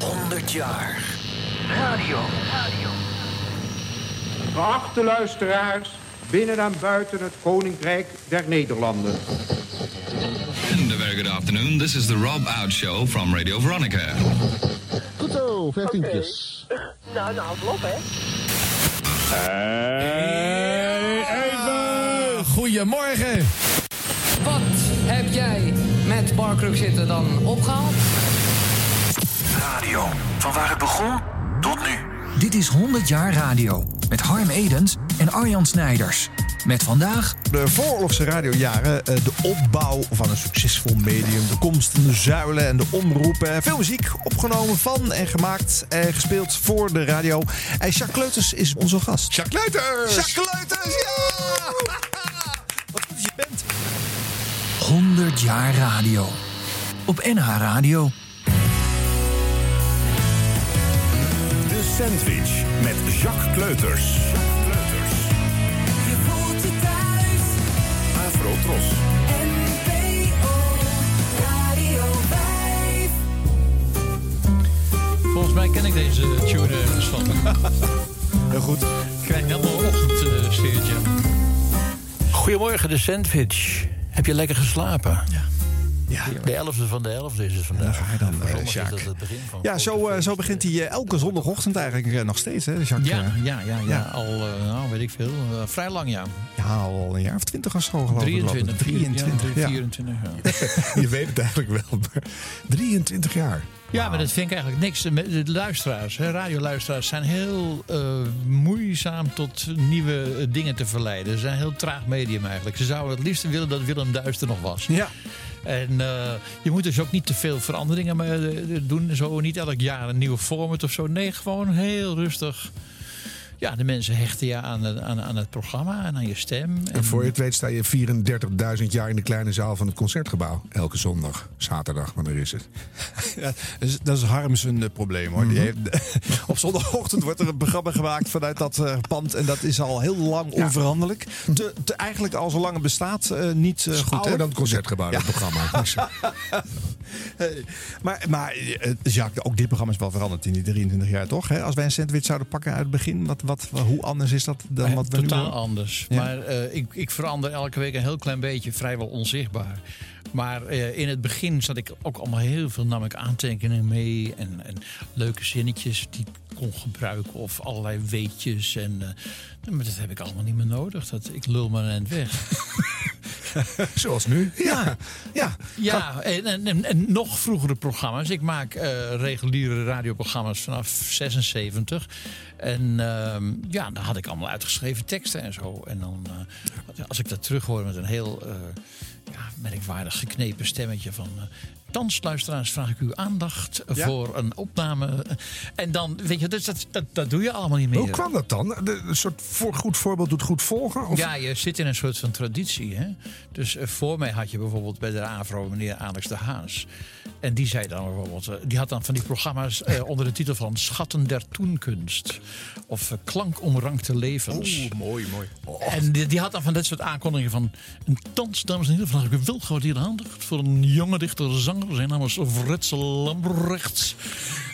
100 jaar. Radio. Geachte luisteraars, binnen en buiten het Koninkrijk der Nederlanden. And a very good afternoon. This is the Rob Out Show from Radio Veronica. Goed zo, vijftientjes. Nou, nou, klopt hè. Even! Goedemorgen! Wat heb jij met Barkruk zitten dan opgehaald? Radio. Van waar het begon tot nu. Dit is 100 jaar radio met Harm Edens en Arjan Snijders. Met vandaag De vooroorlogse radiojaren, eh, de opbouw van een succesvol medium, de komst van de zuilen en de omroepen. Veel muziek opgenomen van en gemaakt en gespeeld voor de radio. En Jacques Kleuters is onze gast. Jacques Leuters! Jacques Kleuters, ja! 100 jaar radio. Op NH Radio. De Sandwich met Jacques Kleuters. Je voelt je thuis, Afro Tros. NPO Radio 5. Volgens mij ken ik deze tune ergens van. Heel goed. Ik krijg helemaal een ochtendsfeertje. Goedemorgen, de sandwich. Heb je lekker geslapen? Ja. De 11e van de 11e is het vandaag. Je dan, eh, het begin van Ja, zo, eh, zo begint hij eh, elke zondagochtend eigenlijk nog steeds, hè, Jacques? Ja, ja, ja, ja. Ja. Al, weet ik veel. eh, vrij lang, ja. Ja, al een jaar of twintig of zo geloof ik. 23, 23, ja. ja. 24, ja. Je weet het eigenlijk wel, maar 23 jaar. Ja, maar dat vind ik eigenlijk niks. De luisteraars, hè, radioluisteraars, zijn heel eh, moeizaam tot nieuwe eh, dingen te verleiden. Ze zijn een heel traag medium eigenlijk. Ze zouden het liefst willen dat Willem Duister nog was. Ja. En eh, je moet dus ook niet te veel veranderingen eh, doen. Zo niet elk jaar een nieuwe format of zo. Nee, gewoon heel rustig. Ja, de mensen hechten je aan, het- aan, aan het programma en aan je stem. En voor je het weet sta je 34.000 jaar in de kleine zaal van het concertgebouw. Elke zondag, zaterdag, wanneer is het? Ja, dat is- Harms een eh, probleem hoor. Die heeft, op zondagochtend wordt er een programma gemaakt vanuit dat eh, pand. En dat is al heel lang onveranderlijk. Te, te- eigenlijk al zolang het bestaat eh, niet eh, goed. Ouder dan het concertgebouw, dat programma. Hey, maar, maar Jacques, ook dit programma is wel veranderd in die 23 jaar toch? Hè? Als wij een sandwich zouden pakken uit het begin, wat, wat, hoe anders is dat dan wat we nu Totaal anders. Ja. Maar eh, ik, ik verander elke week een heel klein beetje, vrijwel onzichtbaar. Maar eh, in het begin zat ik ook allemaal heel veel nam ik aantekeningen mee. En, en leuke zinnetjes die ik kon gebruiken. Of allerlei weetjes. En, eh, maar dat heb ik allemaal niet meer nodig. Dat, ik lul maar eind weg. zoals nu. Ja, ja. Ja, en, en, nog vroegere programma's. Ik maak eh, reguliere radioprogramma's vanaf 76. En ehm, ja, dan had ik allemaal uitgeschreven teksten en zo. En dan, als ik dat terughoor met een heel ja, merkwaardig geknepen stemmetje van... Thans, luisteraars, vraag ik uw aandacht Ja? voor een opname. En dan, weet je, dus dat, dat, dat doe je allemaal niet meer. Hoe kwam dat dan? De, een soort voor, goed voorbeeld doet goed volgen? Of? Ja, je zit in een soort van traditie. Hè? Dus eh, voor mij had je bijvoorbeeld bij de AVRO meneer Alex de Haas. En die zei dan bijvoorbeeld, eh, die had dan van die programma's eh, onder de titel van Schatten der Toenkunst. Of eh, Klankomrankte levens. mooi, mooi. En die, die had dan van dit soort aankondigingen van... Een thans, dames en heren, vraag ik u wel gewaardeerde aandacht... voor een jonge dichter, zanger. Zijn naam is Frits Lambrechts.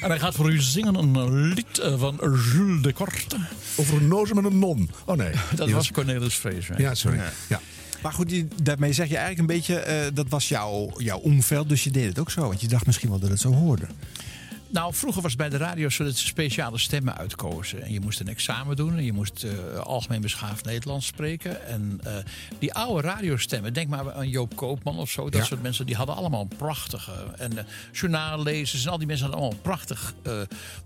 En hij gaat voor u zingen een lied van Jules de Korte. Over een noze met een non. Oh nee. Dat was Cornelis Vrees. Ja, sorry. Ja. Maar goed, daarmee zeg je eigenlijk een beetje, eh, dat was jouw, jouw omveld, dus je deed het ook zo. Want je dacht misschien wel dat het zo hoorde. Nou, vroeger was bij de radio zo dat ze speciale stemmen uitkozen. En je moest een examen doen en je moest eh, algemeen beschaafd Nederlands spreken. En eh, die oude radiostemmen, denk maar aan Joop Koopman of zo, dat Ja. soort mensen, die hadden allemaal een prachtige. En eh, journaallezers en al die mensen hadden allemaal een prachtig,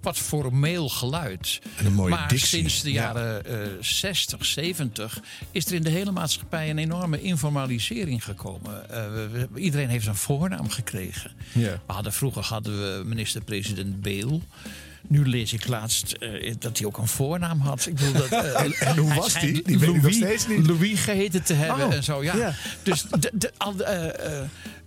wat formeel geluid. En een mooie maar dictie. sinds de Ja. jaren eh 60, 70 is er in de hele maatschappij een enorme informalisering gekomen. Iedereen heeft een voornaam gekregen. Ja. We hadden, vroeger hadden we minister-president Beel. Nu lees ik laatst eh, dat hij ook een voornaam had. Ik bedoel, dat, eh, en hoe was die? Die weet ik nog Louis, steeds niet. Louis geheten te hebben Oh, en zo. Ja. Dus de, de, al, eh,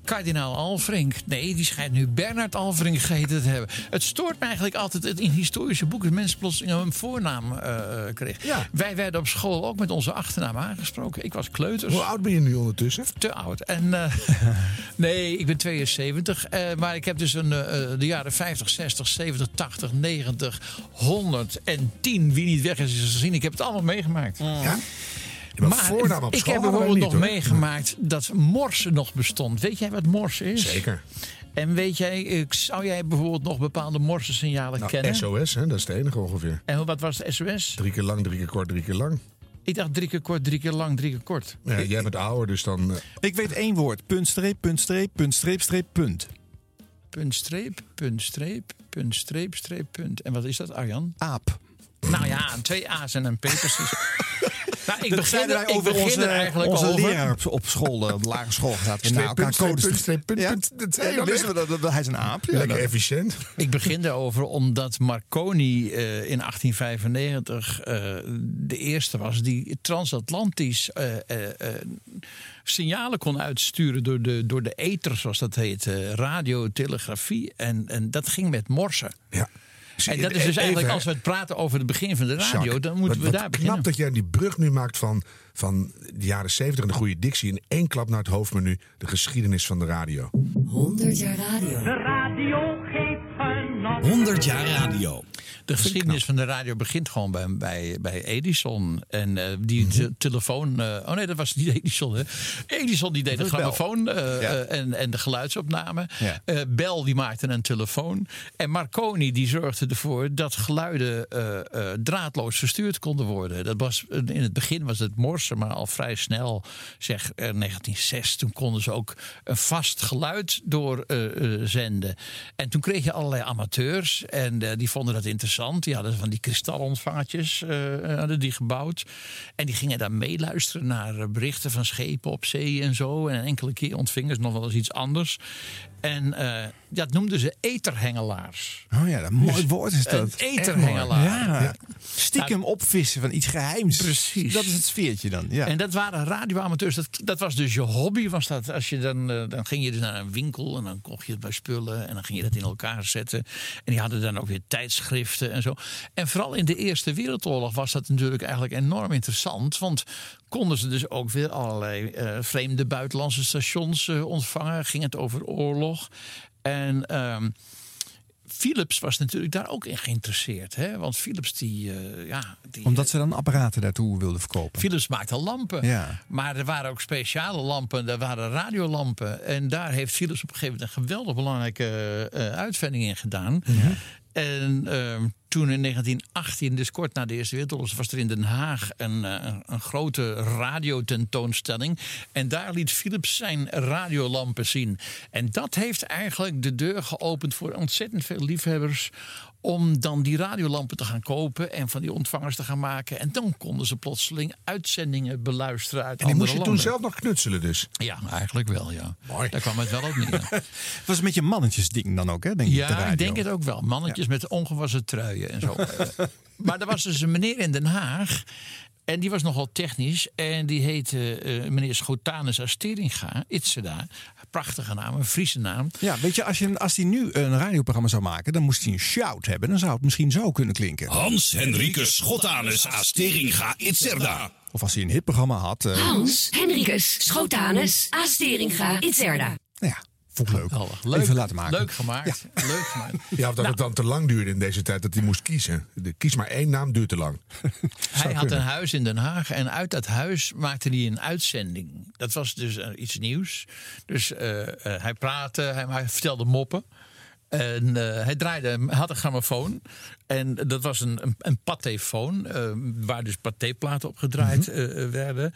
Kardinaal Alfrink. Nee, die schijnt nu Bernard Alfrink geheten te hebben. Het stoort me eigenlijk altijd dat in historische boeken mensen plotseling een voornaam eh kregen. Ja. Wij werden op school ook met onze achternaam aangesproken. Ik was kleuters. Hoe oud ben je nu ondertussen? Te oud. En, eh, nee, ik ben 72. eh, maar ik heb dus een, eh, de jaren 50, 60, 70, 80, 90, 110. Wie niet weg is, is gezien. Ik heb het allemaal meegemaakt. Ja. Maar, Maar voornaam op ik heb bijvoorbeeld nog hoor. meegemaakt dat morse nog bestond. Weet jij wat morse is? Zeker. En weet jij, zou jij bijvoorbeeld nog bepaalde morse-signalen Nou, kennen? SOS, hè, dat is het enige ongeveer. En wat was de SOS? Drie keer lang, drie keer kort, drie keer lang. Ik dacht drie keer kort, drie keer lang, drie keer kort. Ja, jij bent ouder, dus dan... eh, Ik weet één woord. Punt, streep, punt, streep, punt, streep, streep, punt. Punt, streep, punt, streep, punt, streep, streep, punt. En wat is dat, Arjan? Aap. Nou ja, twee A's en een P precies. nou, ik begin, er, wij ik over begin onze, er eigenlijk onze over. leraar op, op school, eh, op de lagere school. Zaten we naar elkaar codes te- punt, streep, punt, Ja? punt. Dat zei Ja, je dan net. wisten we dat, dat hij is een aap. Ja, lekker dat- efficiënt. Ik begin erover omdat Marconi eh, in 1895 eh, de eerste was die transatlantisch eh, eh, eh, signalen kon uitsturen door de, door de ether, zoals dat heet, eh, radio, telegrafie. En, en dat ging met morse. Ja. En dat is dus eigenlijk, als we het praten over het begin van de radio, Jacques, dan moeten wat- we wat daar beginnen. knap dat jij die brug nu maakt van, van de jaren 70 en de goede dictie... in één klap naar het hoofdmenu, de geschiedenis van de radio. 100 jaar radio. 100 jaar radio. De geschiedenis van de radio begint gewoon bij, bij, bij Edison. En eh, die te- telefoon. eh, oh nee, dat was niet Edison. Hè. Edison die deed de grammofoon eh, Ja. en, en de geluidsopname. Ja. Bell die maakte een telefoon. En Marconi die zorgde ervoor dat geluiden draadloos verstuurd konden worden. Dat was, in het begin was het morse, maar al vrij snel, zeg eh, 1906, toen konden ze ook een vast geluid doorzenden. en toen kreeg je allerlei amateurs en die vonden dat interessant. Die hadden van die kristalontvaartjes eh, hadden die gebouwd. En die gingen dan meeluisteren naar eh, berichten van schepen op zee en zo. En enkele keer ontvingen ze nog wel eens iets anders. En eh, dat noemden ze etherhengelaars. Oh ja, dat mooi woord is dat. Een etherhengelaar. Ja. Stiekem opvissen van iets geheims. Precies. Dat is het sfeertje dan. Ja. En dat waren radioamateurs. Dat, dat was dus je hobby. Was dat, als je dan, eh, dan ging je dus naar een winkel en dan kocht je het bij spullen. En dan ging je dat in elkaar zetten. En die hadden dan ook weer tijdschriften en zo. En vooral in de Eerste Wereldoorlog was dat natuurlijk eigenlijk enorm interessant. Want konden ze dus ook weer allerlei eh, vreemde buitenlandse stations eh, ontvangen. Ging het over oorlog. En... ehm, Philips was natuurlijk daar ook in geïnteresseerd. Hè? Want Philips die, eh, ja, die, Omdat ze dan apparaten daartoe wilden verkopen. Philips maakte lampen. Ja. Maar er waren ook speciale lampen. Er waren radiolampen. En daar heeft Philips op een gegeven moment een geweldig belangrijke eh, uitvinding in gedaan. En ehm, toen in 1918, dus kort na de Eerste Wereldoorlog, was er in Den Haag een, eh, een, een grote radiotentoonstelling. En daar liet Philips zijn radiolampen zien. En dat heeft eigenlijk de deur geopend voor ontzettend veel liefhebbers. Om dan die radiolampen te gaan kopen en van die ontvangers te gaan maken. En dan konden ze plotseling uitzendingen beluisteren uit En die moest je toen zelf nog knutselen dus. Ja, eigenlijk wel, ja. Mooi. Daar kwam het wel op neer. was een beetje mannetjesding dan ook, hè? Denk Ja, ik denk het ook wel. Mannetjes met ongewassen truien en zo. Maar er was dus een meneer in Den Haag. En die was nogal technisch. En die heette eh, meneer Schotanus Asteringa. Itzeda. Prachtige naam, een Friese naam. Ja, weet je, als, je, als hij nu een radioprogramma zou maken, dan moest hij een shout hebben. Dan zou het misschien zo kunnen klinken. Hans Henricus Schotanus Asteringa Itzerda. Of als hij een hitprogramma had. eh, Hans, Henricus, Schotanus, Asteringa, Itzerda. nou ja, vond ik leuk. Geweldig. Leuk, Even laten maken. Leuk gemaakt. Leuk gemaakt. Ja, of dat het dan te lang duurde in deze tijd dat hij moest kiezen. De, kies maar één naam, duurt te lang. Hij had kunnen. een huis in Den Haag en uit dat huis maakte hij een uitzending. Dat was dus eh, iets nieuws. Dus eh, eh, hij praatte, hij, hij vertelde moppen. En hij draaide, had een grammofoon. En dat was een, een, een patéfoon, waar dus patéplaten op gedraaid eh, werden.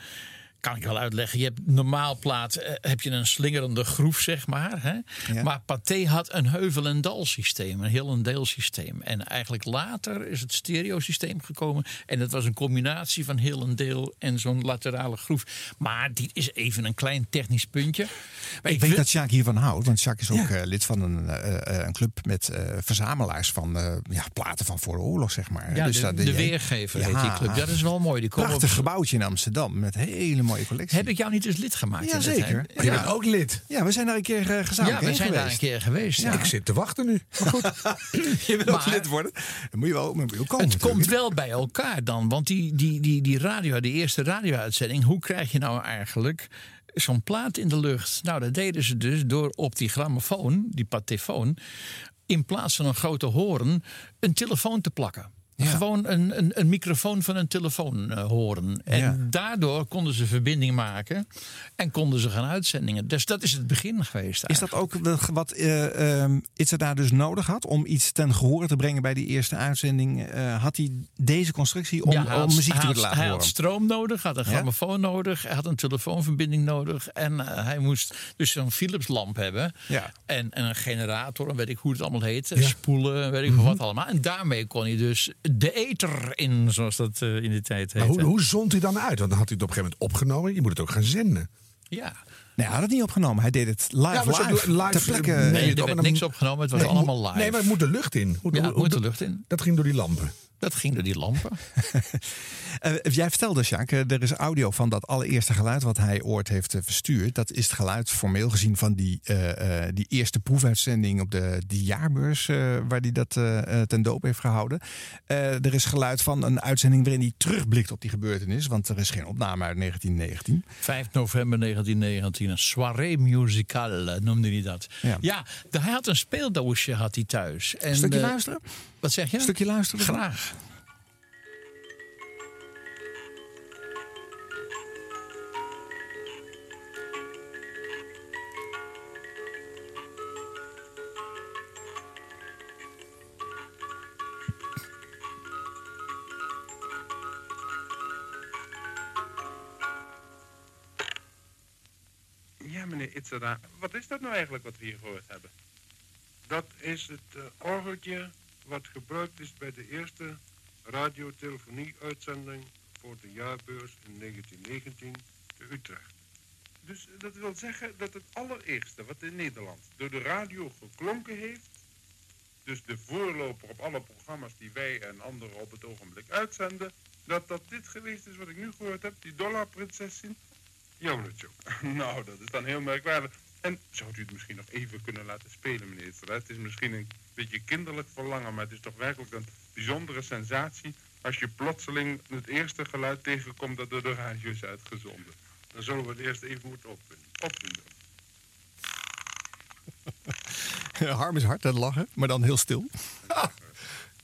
Kan ik wel uitleggen. Je hebt normaal plaat eh, heb je een slingerende groef, zeg maar. Hè? Ja. Maar Pathé had een heuvel- en dalsysteem, een heel- en deelsysteem. En eigenlijk later is het stereosysteem gekomen. En dat was een combinatie van heel en deel en zo'n laterale groef. Maar dit is even een klein technisch puntje. Maar ik weet dat Sjaak hiervan houdt. Want Sjaak is ook eh, lid van een, eh, een club met verzamelaars van ja, platen van voor de oorlog, zeg maar. Ja, Dus de, daar de Weergever heet die club. Dat is wel mooi. Die Prachtig op- gebouwtje in Amsterdam met hele mooie mooie collectie. Heb ik jou niet eens lid gemaakt? in de Jazeker. tijd? Maar je Ja. bent ook lid. Ja, we zijn daar een keer eh, gezamenlijk Ja, we zijn daar een geweest. keer geweest. ja. Ik zit te wachten nu. Maar goed. Je wil ook lid worden. Dan moet je wel, moet je wel komen. Het natuurlijk. komt wel bij elkaar dan. Want die, die, die, die radio, die eerste radio-uitzending, hoe krijg je nou eigenlijk zo'n plaat in de lucht? Nou, dat deden ze dus door op die grammofoon, die patefoon, in plaats van een grote hoorn, een telefoon te plakken. Gewoon een, een, een microfoon van een telefoon eh, horen. En Ja. daardoor konden ze verbinding maken en konden ze gaan uitzendingen. Dus dat is het begin geweest. Is dat ook wat Itza daar dus nodig had om iets ten gehore te brengen bij die eerste uitzending? Eh, had hij deze constructie om, Ja, hij had- om muziek hij te laten Hij horen? had stroom nodig, had een grammofoon nodig, hij had een telefoonverbinding nodig. En hij moest dus zo'n Philips lamp hebben. Ja. En, en een generator, en weet ik hoe het allemaal heet. Spoelen, weet ik Mhm. wat allemaal. En daarmee kon hij dus de ether in, zoals dat eh, in de tijd Maar heette. hoe, hoe zond hij dan uit? Want dan had hij het op een gegeven moment opgenomen. Je moet het ook gaan zenden. Ja. Nee, hij had het niet opgenomen. Hij deed het live, Ja, live, live, ter plekke. neem je Nee, het er werd niks opgenomen, het was Nee, allemaal live. Nee, maar het moet de lucht in. Hoe- ja, hoe- moet de lucht in. Dat ging door die lampen. Dat ging door die lampen. Eh, jij vertelde, Sjaak, eh, er is audio van dat allereerste geluid wat hij ooit heeft eh, verstuurd. Dat is het geluid formeel gezien van die, eh, eh, die eerste proefuitzending op de die jaarbeurs, eh, waar hij dat eh, eh, ten doop heeft gehouden. Eh, er is geluid van een uitzending waarin hij terugblikt op die gebeurtenis, want er is geen opname uit 1919. 5 november 1919, een soirée musicale noemde hij dat. Ja. Hij had een speeldoosje had hij thuis. En, Een stukje eh, luisteren? Wat zeg je? Een stukje luisteren? Graag. Ja, meneer Itzada, wat is dat nou eigenlijk wat we hier gehoord hebben? Dat is het eh, orgeltje wat gebruikt is bij de eerste radiotelefonie-uitzending voor de jaarbeurs in 1919 te Utrecht. Dus dat wil zeggen dat het allereerste wat in Nederland door de radio geklonken heeft, dus de voorloper op alle programma's die wij en anderen op het ogenblik uitzenden, dat dat dit geweest is wat ik nu gehoord heb, die meneer Tjoek. nou, dat is dan heel merkwaardig. En zou u het misschien nog even kunnen laten spelen, meneer? Het is misschien een beetje kinderlijk verlangen, maar het is toch werkelijk een bijzondere sensatie als je plotseling het eerste geluid tegenkomt dat door de radio is uitgezonden. Dan zullen we het eerst even moeten opvinden. opvinden. Harm is hard aan het lachen, maar dan heel stil.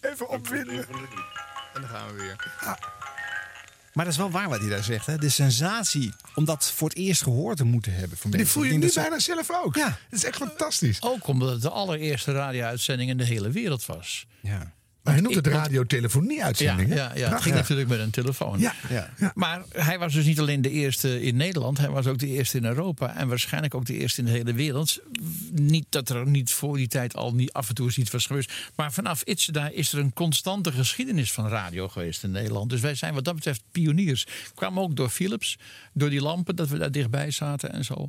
Even opwinden. En dan gaan we weer. Maar dat is wel waar wat hij daar zegt. Hè? De sensatie om dat voor het eerst gehoord te moeten hebben. Van Die voel je nu bijna zelf ook. Ja. Dat is echt fantastisch. Ook omdat het de allereerste radio-uitzending in de hele wereld was. Ja. Maar hij noemt ik- het radiotelefonie-uitzending. Ja, ja, ja. het Prachtig. ging natuurlijk met een telefoon. Ja. Ja. Maar hij was dus niet alleen de eerste in Nederland, hij was ook de eerste in Europa en waarschijnlijk ook de eerste in de hele wereld. Niet dat er niet voor die tijd al niet af en toe iets was geweest, maar vanaf Itzeda is er een constante geschiedenis van radio geweest in Nederland. Dus wij zijn wat dat betreft pioniers. Kwamen ook door Philips, door die lampen dat we daar dichtbij zaten en zo.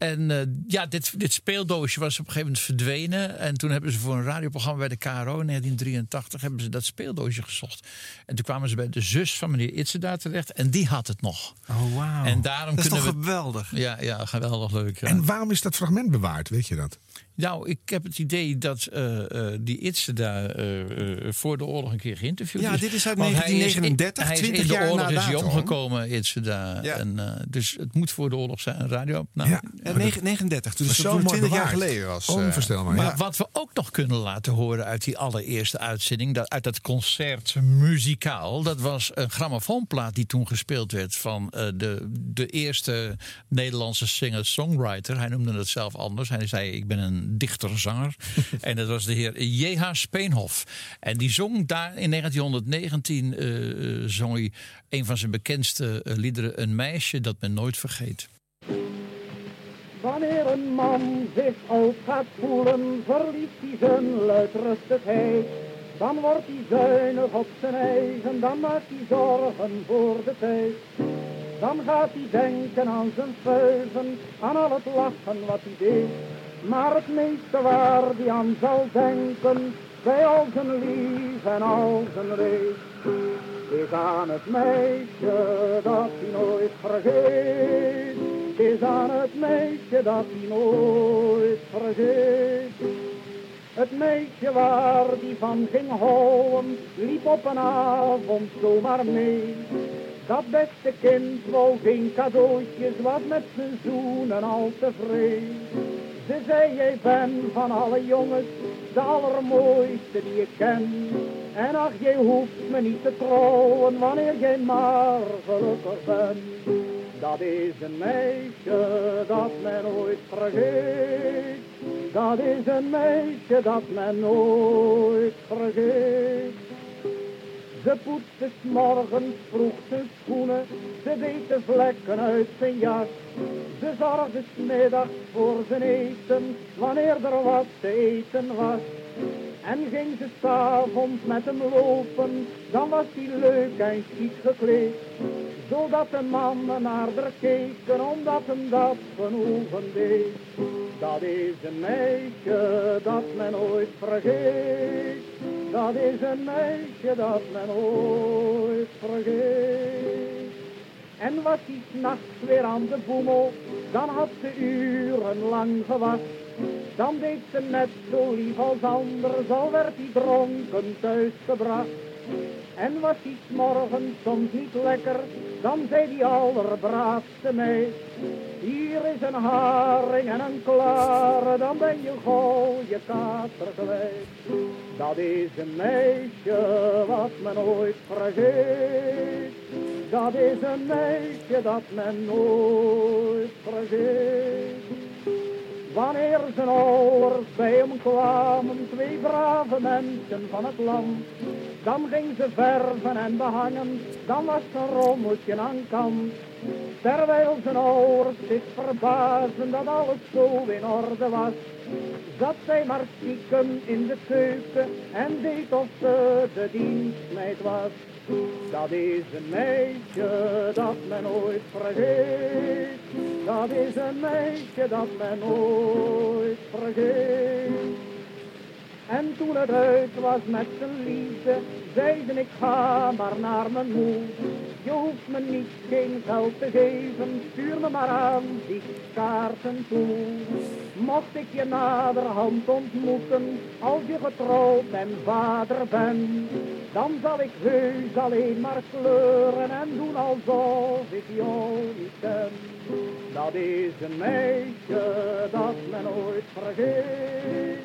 En eh, ja, dit, dit speeldoosje was op een gegeven moment verdwenen. En toen hebben ze voor een radioprogramma bij de KRO in 1983 hebben ze dat speeldoosje gezocht. En toen kwamen ze bij de zus van meneer Itzeda terecht. En die had het nog. Oh, wauw. En daarom dat is kunnen toch we- geweldig? Ja, ja geweldig leuk. ja. En waarom is dat fragment bewaard? Weet je dat? Nou, ik heb het idee dat eh, eh, die Itzeda eh, eh, voor de oorlog een keer geïnterviewd Ja, is. dit is uit Want hij 1939, hij is 20 in de jaar oorlog na is hij omgekomen, Itzeda. Ja. En, eh, dus het moet voor de oorlog zijn, een radio. Nou, Ja. Ja, 39, dus Zo dat mooi 20 jaar geleden was. Onvoorstelbaar. Maar ja. wat we ook nog kunnen laten horen uit die allereerste uitzending, dat, uit dat concert muzikaal, dat was een grammofoonplaat die toen gespeeld werd van eh, de, de eerste Nederlandse singer-songwriter. Hij noemde het zelf anders. Hij zei: Ik ben een dichter-zanger. en dat was de heer J.H. Speenhof. En die zong daar in 1919 eh, eh, zong hij een van zijn bekendste eh, liederen, Een meisje dat men nooit vergeet. Wanneer een man zich oud gaat voelen, verliest hij zijn luidrustigheid. Dan wordt hij zuinig op zijn eigen, dan maakt hij zorgen voor de tijd. Dan gaat hij denken aan zijn vuiven, aan al het lachen wat hij deed. Maar het meeste waar hij aan zal denken, bij al zijn lief en al zijn leed. is aan het meisje dat hij nooit vergeet. Is aan het meisje dat hij nooit vergeet. Het meisje waar die van ging houden, liep op een avond zomaar mee. Dat beste kind wou geen cadeautjes, was met zijn zoenen al tevreden. Ze zei, jij bent van alle jongens de allermooiste die ik ken. En ach, jij hoeft me niet te trouwen wanneer jij maar gelukkig bent. Dat is een meisje dat men nooit vergeet. Dat is een meisje dat men nooit vergeet. Ze poetste 's morgens vroeg zijn schoenen, ze deed de vlekken uit zijn jas. Ze zorgde 's middags voor zijn eten, wanneer er wat te eten was. En ging ze s'avonds met hem lopen, dan was hij leuk en chic gekleed. Zodat de mannen naar haar keken, omdat hem dat genoegen deed. Dat is een meisje dat men nooit vergeet. Dat is een meisje dat men nooit vergeet. En was hij s'nachts weer aan de boemel, dan had ze urenlang gewacht. Dan deed ze net zo lief als anders, al werd hij dronken thuisgebracht. En was hij 's morgens soms niet lekker, dan zei die allerbraafste meid. Hier is een haring en een klare, dan ben je gauw je kater kwijt. Dat is een meisje wat men nooit vergeet. Dat is een meisje dat men nooit vergeet. Wanneer zijn ouders bij hem kwamen, twee brave mensen van het land. Dan ging ze verven en behangen, dan was zijn rommeltje aan kant. Terwijl zijn ouders zich verbazen dat alles zo in orde was. Zat zij maar stiekem in de keuken en deed of ze de dienstmeid was. Dat is een meisje dat men nooit vergeet. Dat is een meisje dat men nooit vergeet. En toen het uit was met zijn liefde, zeiden ik ga maar naar mijn moeder. Je hoeft me niet geen geld te geven, stuur me maar aan die kaarten toe. Mocht ik je naderhand ontmoeten, als je getrouwd en vader bent, dan zal ik heus alleen maar kleuren en doen alsof ik jou niet ken. Dat is een meisje dat men nooit vergeet.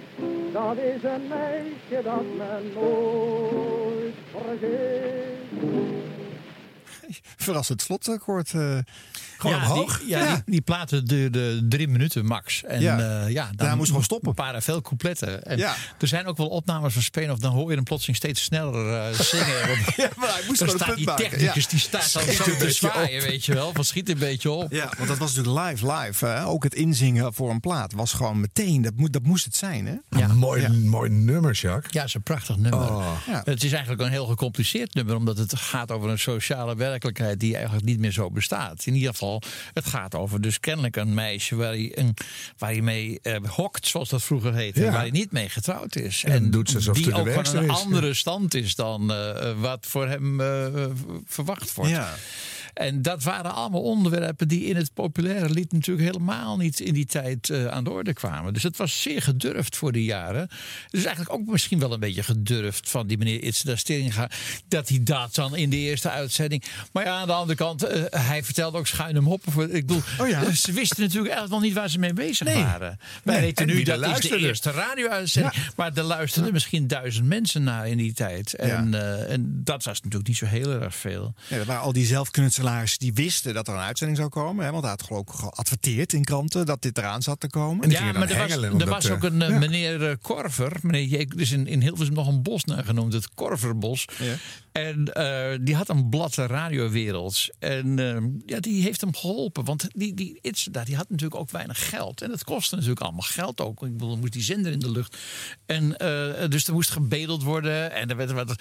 Dat is een meisje dat men nooit vergeet. Verrassend slotakkoord. eh gewoon ja, omhoog. Die, ja, Die, die platen duurde drie minuten max. En Ja. ja, ja dan Daar moest gewoon stoppen. waren veel coupletten. En Ja. Er zijn ook wel opnames van Spain of dan hoor je hem plotseling steeds sneller eh, zingen. Want Ja, maar hij moest dan gewoon een staat punt die maken. technicus Ja. die staat dan Schiet zo een te beetje zwaaien, op. weet je wel. Van schiet een beetje op. Ja, want dat was natuurlijk live, live. Hè? Ook het inzingen voor een plaat was gewoon meteen. Dat, moet, dat moest het zijn, hè? Ja. Mooi, Ja. mooi nummer, Jacques. Ja, het is een prachtig nummer. Oh. Ja. Het is eigenlijk een heel gecompliceerd nummer, omdat het gaat over een sociale werkelijkheid die eigenlijk niet meer zo bestaat. In ieder geval, het gaat over dus kennelijk een meisje waar hij, een, waar hij mee eh, hokt, zoals dat vroeger heette, Ja. waar hij niet mee getrouwd is. En doet ze alsof die ook van een is. andere stand is dan eh, wat voor hem eh, verwacht wordt. Ja. En dat waren allemaal onderwerpen die in het populaire lied natuurlijk helemaal niet in die tijd eh, aan de orde kwamen. Dus het was zeer gedurfd voor die jaren. Dus eigenlijk ook misschien wel een beetje gedurfd van die meneer Itzda Steringa. Dat hij dat dan in de eerste uitzending. Maar ja, aan de andere kant, eh, hij vertelde ook schuine moppen. Voor, ik bedoel, Oh ja? ze wisten natuurlijk eigenlijk nog niet waar ze mee bezig Nee. waren. Wij Nee, weten en nu dat is de eerste radio-uitzending. Maar er luisterden misschien duizend mensen naar in die tijd. En, eh, en dat was natuurlijk niet zo heel erg veel. Ja, er waren al die zelfknutselaars die wisten dat er een uitzending zou komen. Hè, want hij had geloof ik geadverteerd in kranten dat dit eraan zat te komen. Ja, maar er was, er was ook eh, een eh, ja. meneer eh, Korver. Meneer er is in, in Hilversum nog een bos naar genoemd, het Korverbos. Ja. En eh, die had een blad de radiowereld. En eh, ja, die heeft hem geholpen. Want die, die die had natuurlijk ook weinig geld. En het kostte natuurlijk allemaal geld ook. Ik bedoel, moest die zender in de lucht. En eh, dus er moest gebedeld worden. En er werd,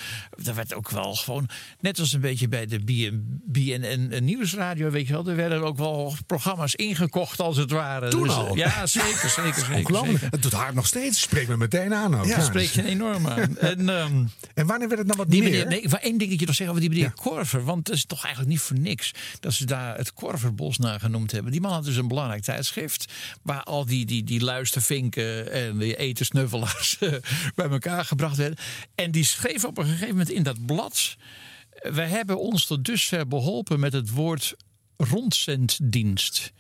er werd ook wel gewoon, net als een beetje bij de BN, BNN een, een nieuwsradio, weet je wel. Er werden ook wel programma's ingekocht, als het ware. Toen Dus, al? eh, Ja, zeker, zeker, zeker. Het doet haar nog steeds. Spreek me meteen aan ook. Ja, Ja, spreek je dus- enorm aan. En, ehm, En wanneer werd het nou wat die meer? meneer, nee, maar één dingetje nog zeggen over die meneer Korver. Want het is toch eigenlijk niet voor niks dat ze daar het Korverbos naar genoemd hebben. Die man had dus een belangrijk tijdschrift. Waar al die, die, die luistervinken en die etersnuffelaars eh, bij elkaar gebracht werden. En die schreef op een gegeven moment in dat blad. We hebben ons tot dusver beholpen met het woord rondzenddienst.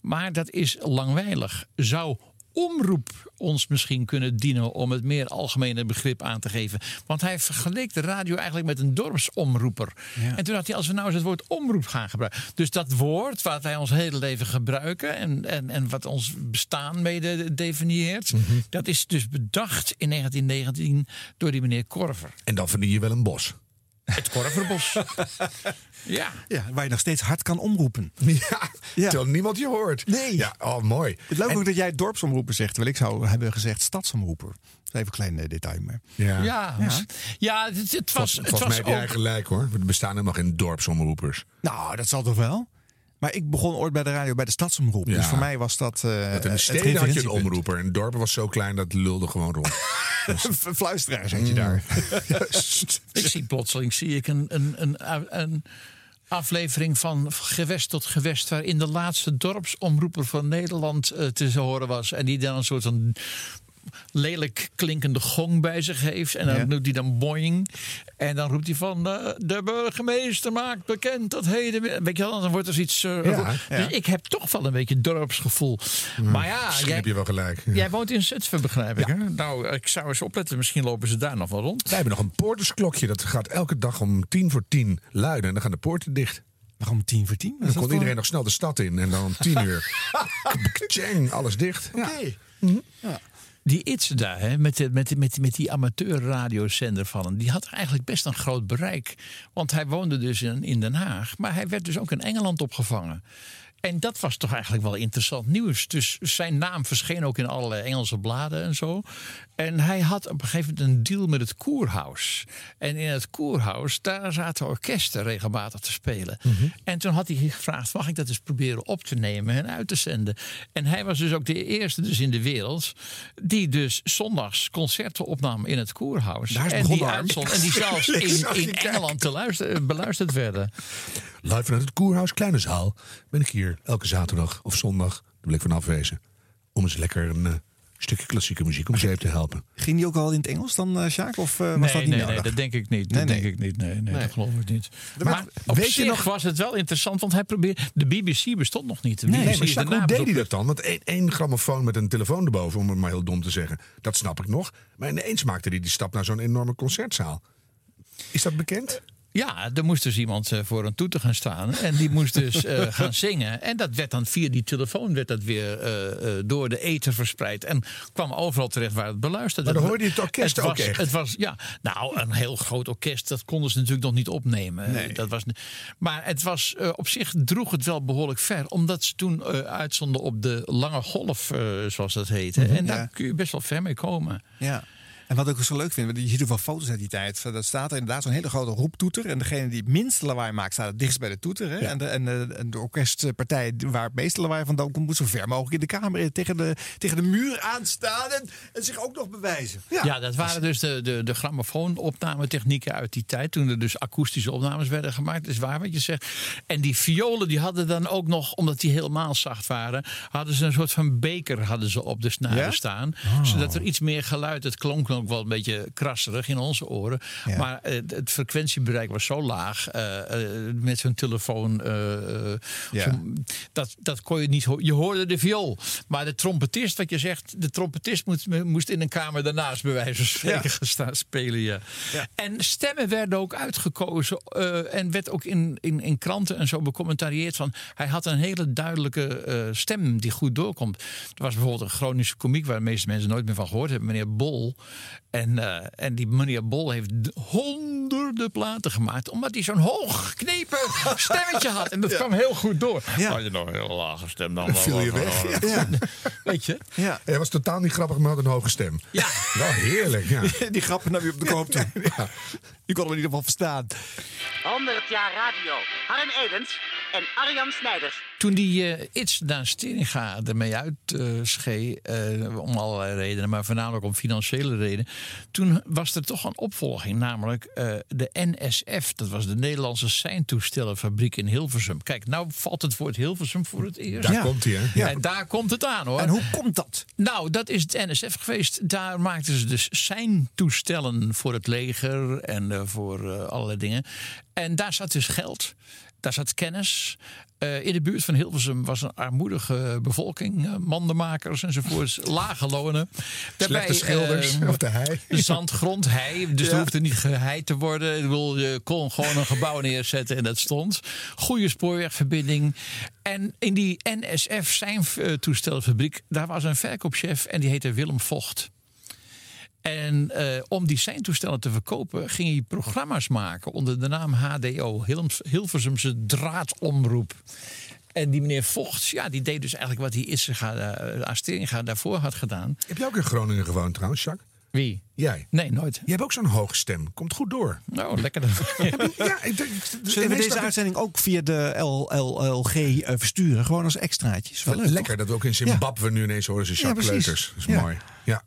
Maar dat is langwijlig. Zou omroep ons misschien kunnen dienen om het meer algemene begrip aan te geven. Want hij vergeleek de radio eigenlijk met een dorpsomroeper. En toen had hij, als we nou eens het woord omroep gaan gebruiken. Dus dat woord wat wij ons hele leven gebruiken en, en, en wat ons bestaan mede definieert. Dat is dus bedacht in 1919 door die meneer Korver. En dan verdien je wel een bos. Het Korverbos. ja. Ja, waar je nog steeds hard kan omroepen. Ja, Ja. terwijl niemand je hoort. Nee. Ja, oh mooi. Het leuk ook dat jij dorpsomroeper zegt, terwijl ik zou hebben gezegd stadsomroeper. Dat is even een klein eh, detail, maar... Ja. Ja, ja. het, het was, Vol- het Volgens mij was heb jij ook... gelijk hoor. Er bestaan helemaal geen dorpsomroepers. Nou, dat zal toch wel? Maar ik begon ooit bij de radio bij de stadsomroep. Ja. Dus voor mij was dat. eh Want in de het steden had je een omroeper. En het dorp was zo klein dat het lulde gewoon rond. Fluisteraar zat je daar. Ik zie plotseling zie ik een, een, een, een aflevering van gewest tot gewest... waarin de laatste dorpsomroeper van Nederland eh, te horen was. En die dan een soort van lelijk klinkende gong bij zich heeft. En dan Ja. doet hij dan boing. En dan roept hij van... eh, de burgemeester maakt bekend dat heden... Weet je wel, dan wordt er iets... eh, Ja, dus ik heb toch wel een beetje dorpsgevoel. Maar ja, Misschien jij, heb je wel gelijk. Jij woont in Zutphen, begrijp ik. Hè? Nou, ik zou eens opletten. Misschien lopen ze daar nog wel rond. Wij hebben nog een poortersklokje. Dat gaat elke dag om tien voor tien luiden. En dan gaan de poorten dicht. Waarom tien voor tien? En dan kon iedereen nog snel de stad in. En dan om tien uur. Tjeng, alles dicht. Ja. Die Itse daar, hè, met, met, met, met die amateurradiozender van hem, die had eigenlijk best een groot bereik. Want hij woonde dus in, in Den Haag, maar hij werd dus ook in Engeland opgevangen. En dat was toch eigenlijk wel interessant nieuws. Dus zijn naam verscheen ook in allerlei Engelse bladen en zo. En hij had op een gegeven moment een deal met het Koerhuis. En in het Koerhuis, daar zaten orkesten regelmatig te spelen. En toen had hij gevraagd, mag ik dat eens proberen op te nemen en uit te zenden? En hij was dus ook de eerste dus in de wereld... die dus zondags concerten opnam in het Koerhuis. Daar en, die uitzond, en die zelfs in, in. Engeland te luisteren, beluisterd werden. Live vanuit het Koerhuis Kleine Zaal ben ik hier elke zaterdag of zondag. Daar wil ik van afwezen. Om eens lekker een eh, stukje klassieke muziek om zeep te helpen. Ging die ook al in het Engels dan, eh Sjaak? Of eh, was nee, dat niet nee, nodig? nee, dat denk ik niet. Nee, dat nee. denk ik niet. Nee, nee, Nee. dat geloof ik niet. Maar Maar op weet je nog- was het wel interessant, want hij probeerde... De BBC bestond nog niet. De Nee, BBC maar Jacques, hoe deed hij dat dan? Want één, één grammofoon met een telefoon erboven, om het maar heel dom te zeggen. Dat snap ik nog. Maar ineens maakte hij die stap naar zo'n enorme concertzaal. Is dat bekend? Ja, er moest dus iemand eh, voor een toeter gaan staan. En die moest dus eh, gaan zingen. En dat werd dan via die telefoon werd dat weer eh, door de ether verspreid. En kwam overal terecht waar het beluisterd Maar dan werd. hoorde je het orkest het ook was, echt. Het was, ja, nou, een heel groot orkest. Dat konden ze natuurlijk nog niet opnemen. Nee. Dat was, maar het was, op zich droeg het wel behoorlijk ver. Omdat ze toen uitzonden op de lange golf, zoals dat heette. En daar Ja. kun je best wel ver mee komen. Ja. En wat ik ook zo leuk vind, want je ziet wel foto's uit die tijd. Dat staat er inderdaad zo'n hele grote roeptoeter. En degene die het minste lawaai maakt, staat het dichtst bij de toeter. Hè? En, de, en, de, en de orkestpartij waar het meeste lawaai vandaan komt, moet zo ver mogelijk in de kamer eh, tegen de, tegen de muur aanstaan. En, en zich ook nog bewijzen. Ja, dat waren dus de, de, de grammofoon-opnametechnieken uit die tijd. Toen er dus akoestische opnames werden gemaakt. Dat is waar wat je zegt. En die violen die hadden dan ook nog, omdat die helemaal zacht waren... hadden ze een soort van beker hadden ze op de snaren Ja? staan. Zodat er iets meer geluid... Het klonk ook wel een beetje krasserig in onze oren. Ja. Maar eh, het frequentiebereik was zo laag... eh, eh, met zo'n telefoon... Ja. dat, dat kon je niet horen. Je hoorde de viool. Maar de trompetist, wat je zegt, de trompetist moest, moest in een kamer daarnaast bij wijze van spreken gaan spelen. Ja. Ja. En stemmen werden ook uitgekozen en werd ook in, in, in kranten en zo becommentarieerd van hij had een hele duidelijke stem die goed doorkomt. Er was bijvoorbeeld een chronische komiek waar de meeste mensen nooit meer van gehoord hebben, meneer Bol. En, eh, en die meneer Bol heeft honderden platen gemaakt. Omdat hij zo'n hoog geknepen stemmetje had. En dat kwam heel goed door. Ja. Had je nog een heel lage stem dan. Dan viel je weg. Ja. Ja. Weet je? Ja. Hij was totaal niet grappig, maar had een hoge stem. Ja. Wel heerlijk, ja. Die grappen nam je op de koop toe. Je kon hem in ieder geval verstaan. 100 jaar radio. Harm Edens en Arjan Snijders. Toen die ehIts Daan Steringa ermee uitschee, eh om allerlei redenen, maar voornamelijk om financiële redenen. Toen was er toch een opvolging, namelijk eh, de NSF. Dat was de Nederlandse Seintoestellenfabriek in Hilversum. Kijk, nou valt het woord Hilversum voor het eerst. Daar komt hij, hè? Ja. En daar komt het aan hoor. En hoe komt dat? Nou, dat is het NSF geweest. Daar maakten ze dus zijn toestellen voor het leger en eh, voor eh, allerlei dingen. En daar zat dus geld. Daar zat kennis. Eh, in de buurt van Hilversum was een armoedige bevolking. eh, mandenmakers enzovoorts. Lage lonen. Slechte schilders, of de hei. Zandgrond, hei. Dus er hoefde niet geheid te worden. Ik bedoel, je kon gewoon een gebouw neerzetten en dat stond. Goede spoorwegverbinding. En in die NSF, zijn eh, toestelfabriek, daar was een verkoopchef en die heette Willem Vocht. En eh, om die seintoestellen te verkopen ging hij programma's maken onder de naam HDO, Hilversumse draadomroep. En die meneer Vocht, ja, die deed dus eigenlijk wat die Issega, uh, Asteringa daarvoor had gedaan. Heb je ook in Groningen gewoond trouwens, Jacques? Wie? Jij? Nee, nooit. Je hebt ook zo'n hoge stem. Komt goed door. Nou, lekker. Ja, ik denk, Zullen we deze uitzending ook via de LLG eh, versturen? Gewoon als extraatjes. Wel leuk, Lekker dat we ook in Zimbabwe nu ineens horen ze Ja, Jacques precies. Kleuters. Dat is Ja. mooi. Ja,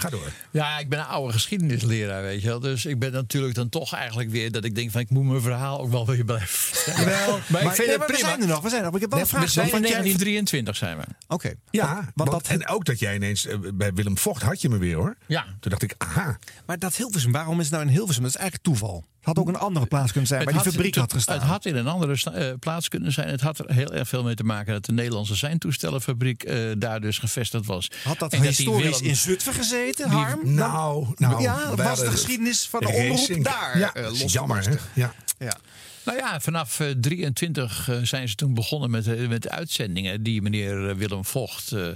ga door. Ja, ik ben een oude geschiedenisleraar, weet je wel. Dus ik ben natuurlijk dan toch eigenlijk weer dat ik denk van ik moet mijn verhaal ook wel weer blijven vertellen. Maar, ik vind het maar we prima. zijn er nog. We zijn er nog. Ik heb wel Nee, een vraag. we zijn jij- 1923 zijn we. Oké. Ja, want want- dat- en ook dat jij ineens eh, bij Willem Vocht had je me weer hoor. Ja. Toen dacht ik, aha. Maar dat Hilversum, waarom is het nou in Hilversum? Dat is eigenlijk toeval. Had ook een andere plaats kunnen zijn waar die fabriek had gestaan. Het had in een andere eh, plaats kunnen zijn. Het had er heel erg veel mee te maken dat de Nederlandse seintoestellenfabriek eh, daar dus gevestigd was. Had dat En historisch Willem- in Zutphen gezeten, die- Harm? Nou, nou. ja, was de geschiedenis van de omroep racing. daar Ja, eh, los jammer hè. Ja. Ja. Nou ja, vanaf eh, 23 eh, zijn ze toen begonnen met, eh, met uitzendingen. Die meneer eh, Willem Vocht. eh,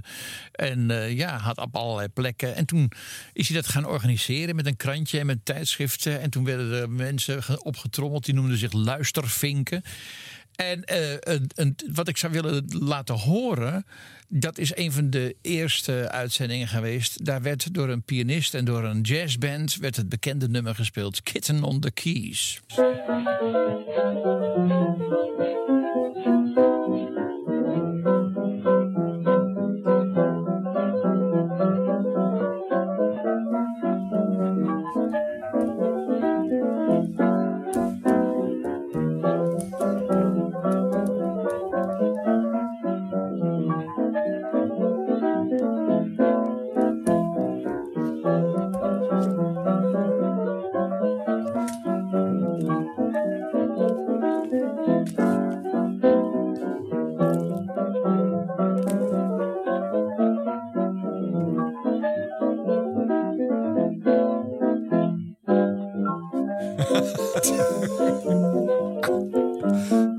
en eh, ja, had op allerlei plekken. En toen is hij dat gaan organiseren met een krantje en met tijdschriften. En toen werden er mensen ge- opgetrommeld. Die noemden zich luistervinken. En eh, een, een- wat ik zou willen laten horen, dat is een van de eerste uitzendingen geweest. Daar werd door een pianist en door een jazzband werd het bekende nummer gespeeld, Kitten on the Keys. that.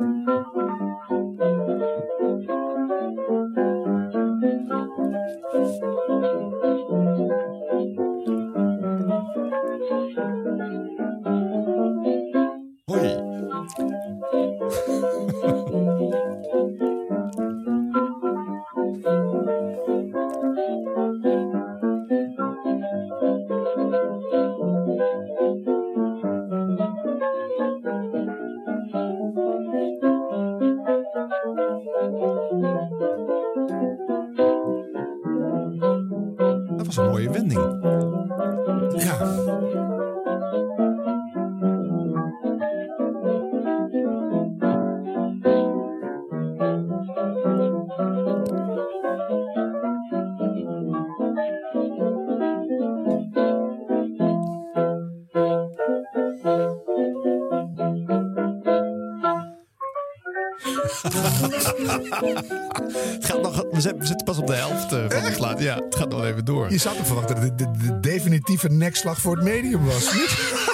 Ja, het gaat nog even door. Je zou toch verwachten dat het de, de, de definitieve nekslag voor het medium was. niet?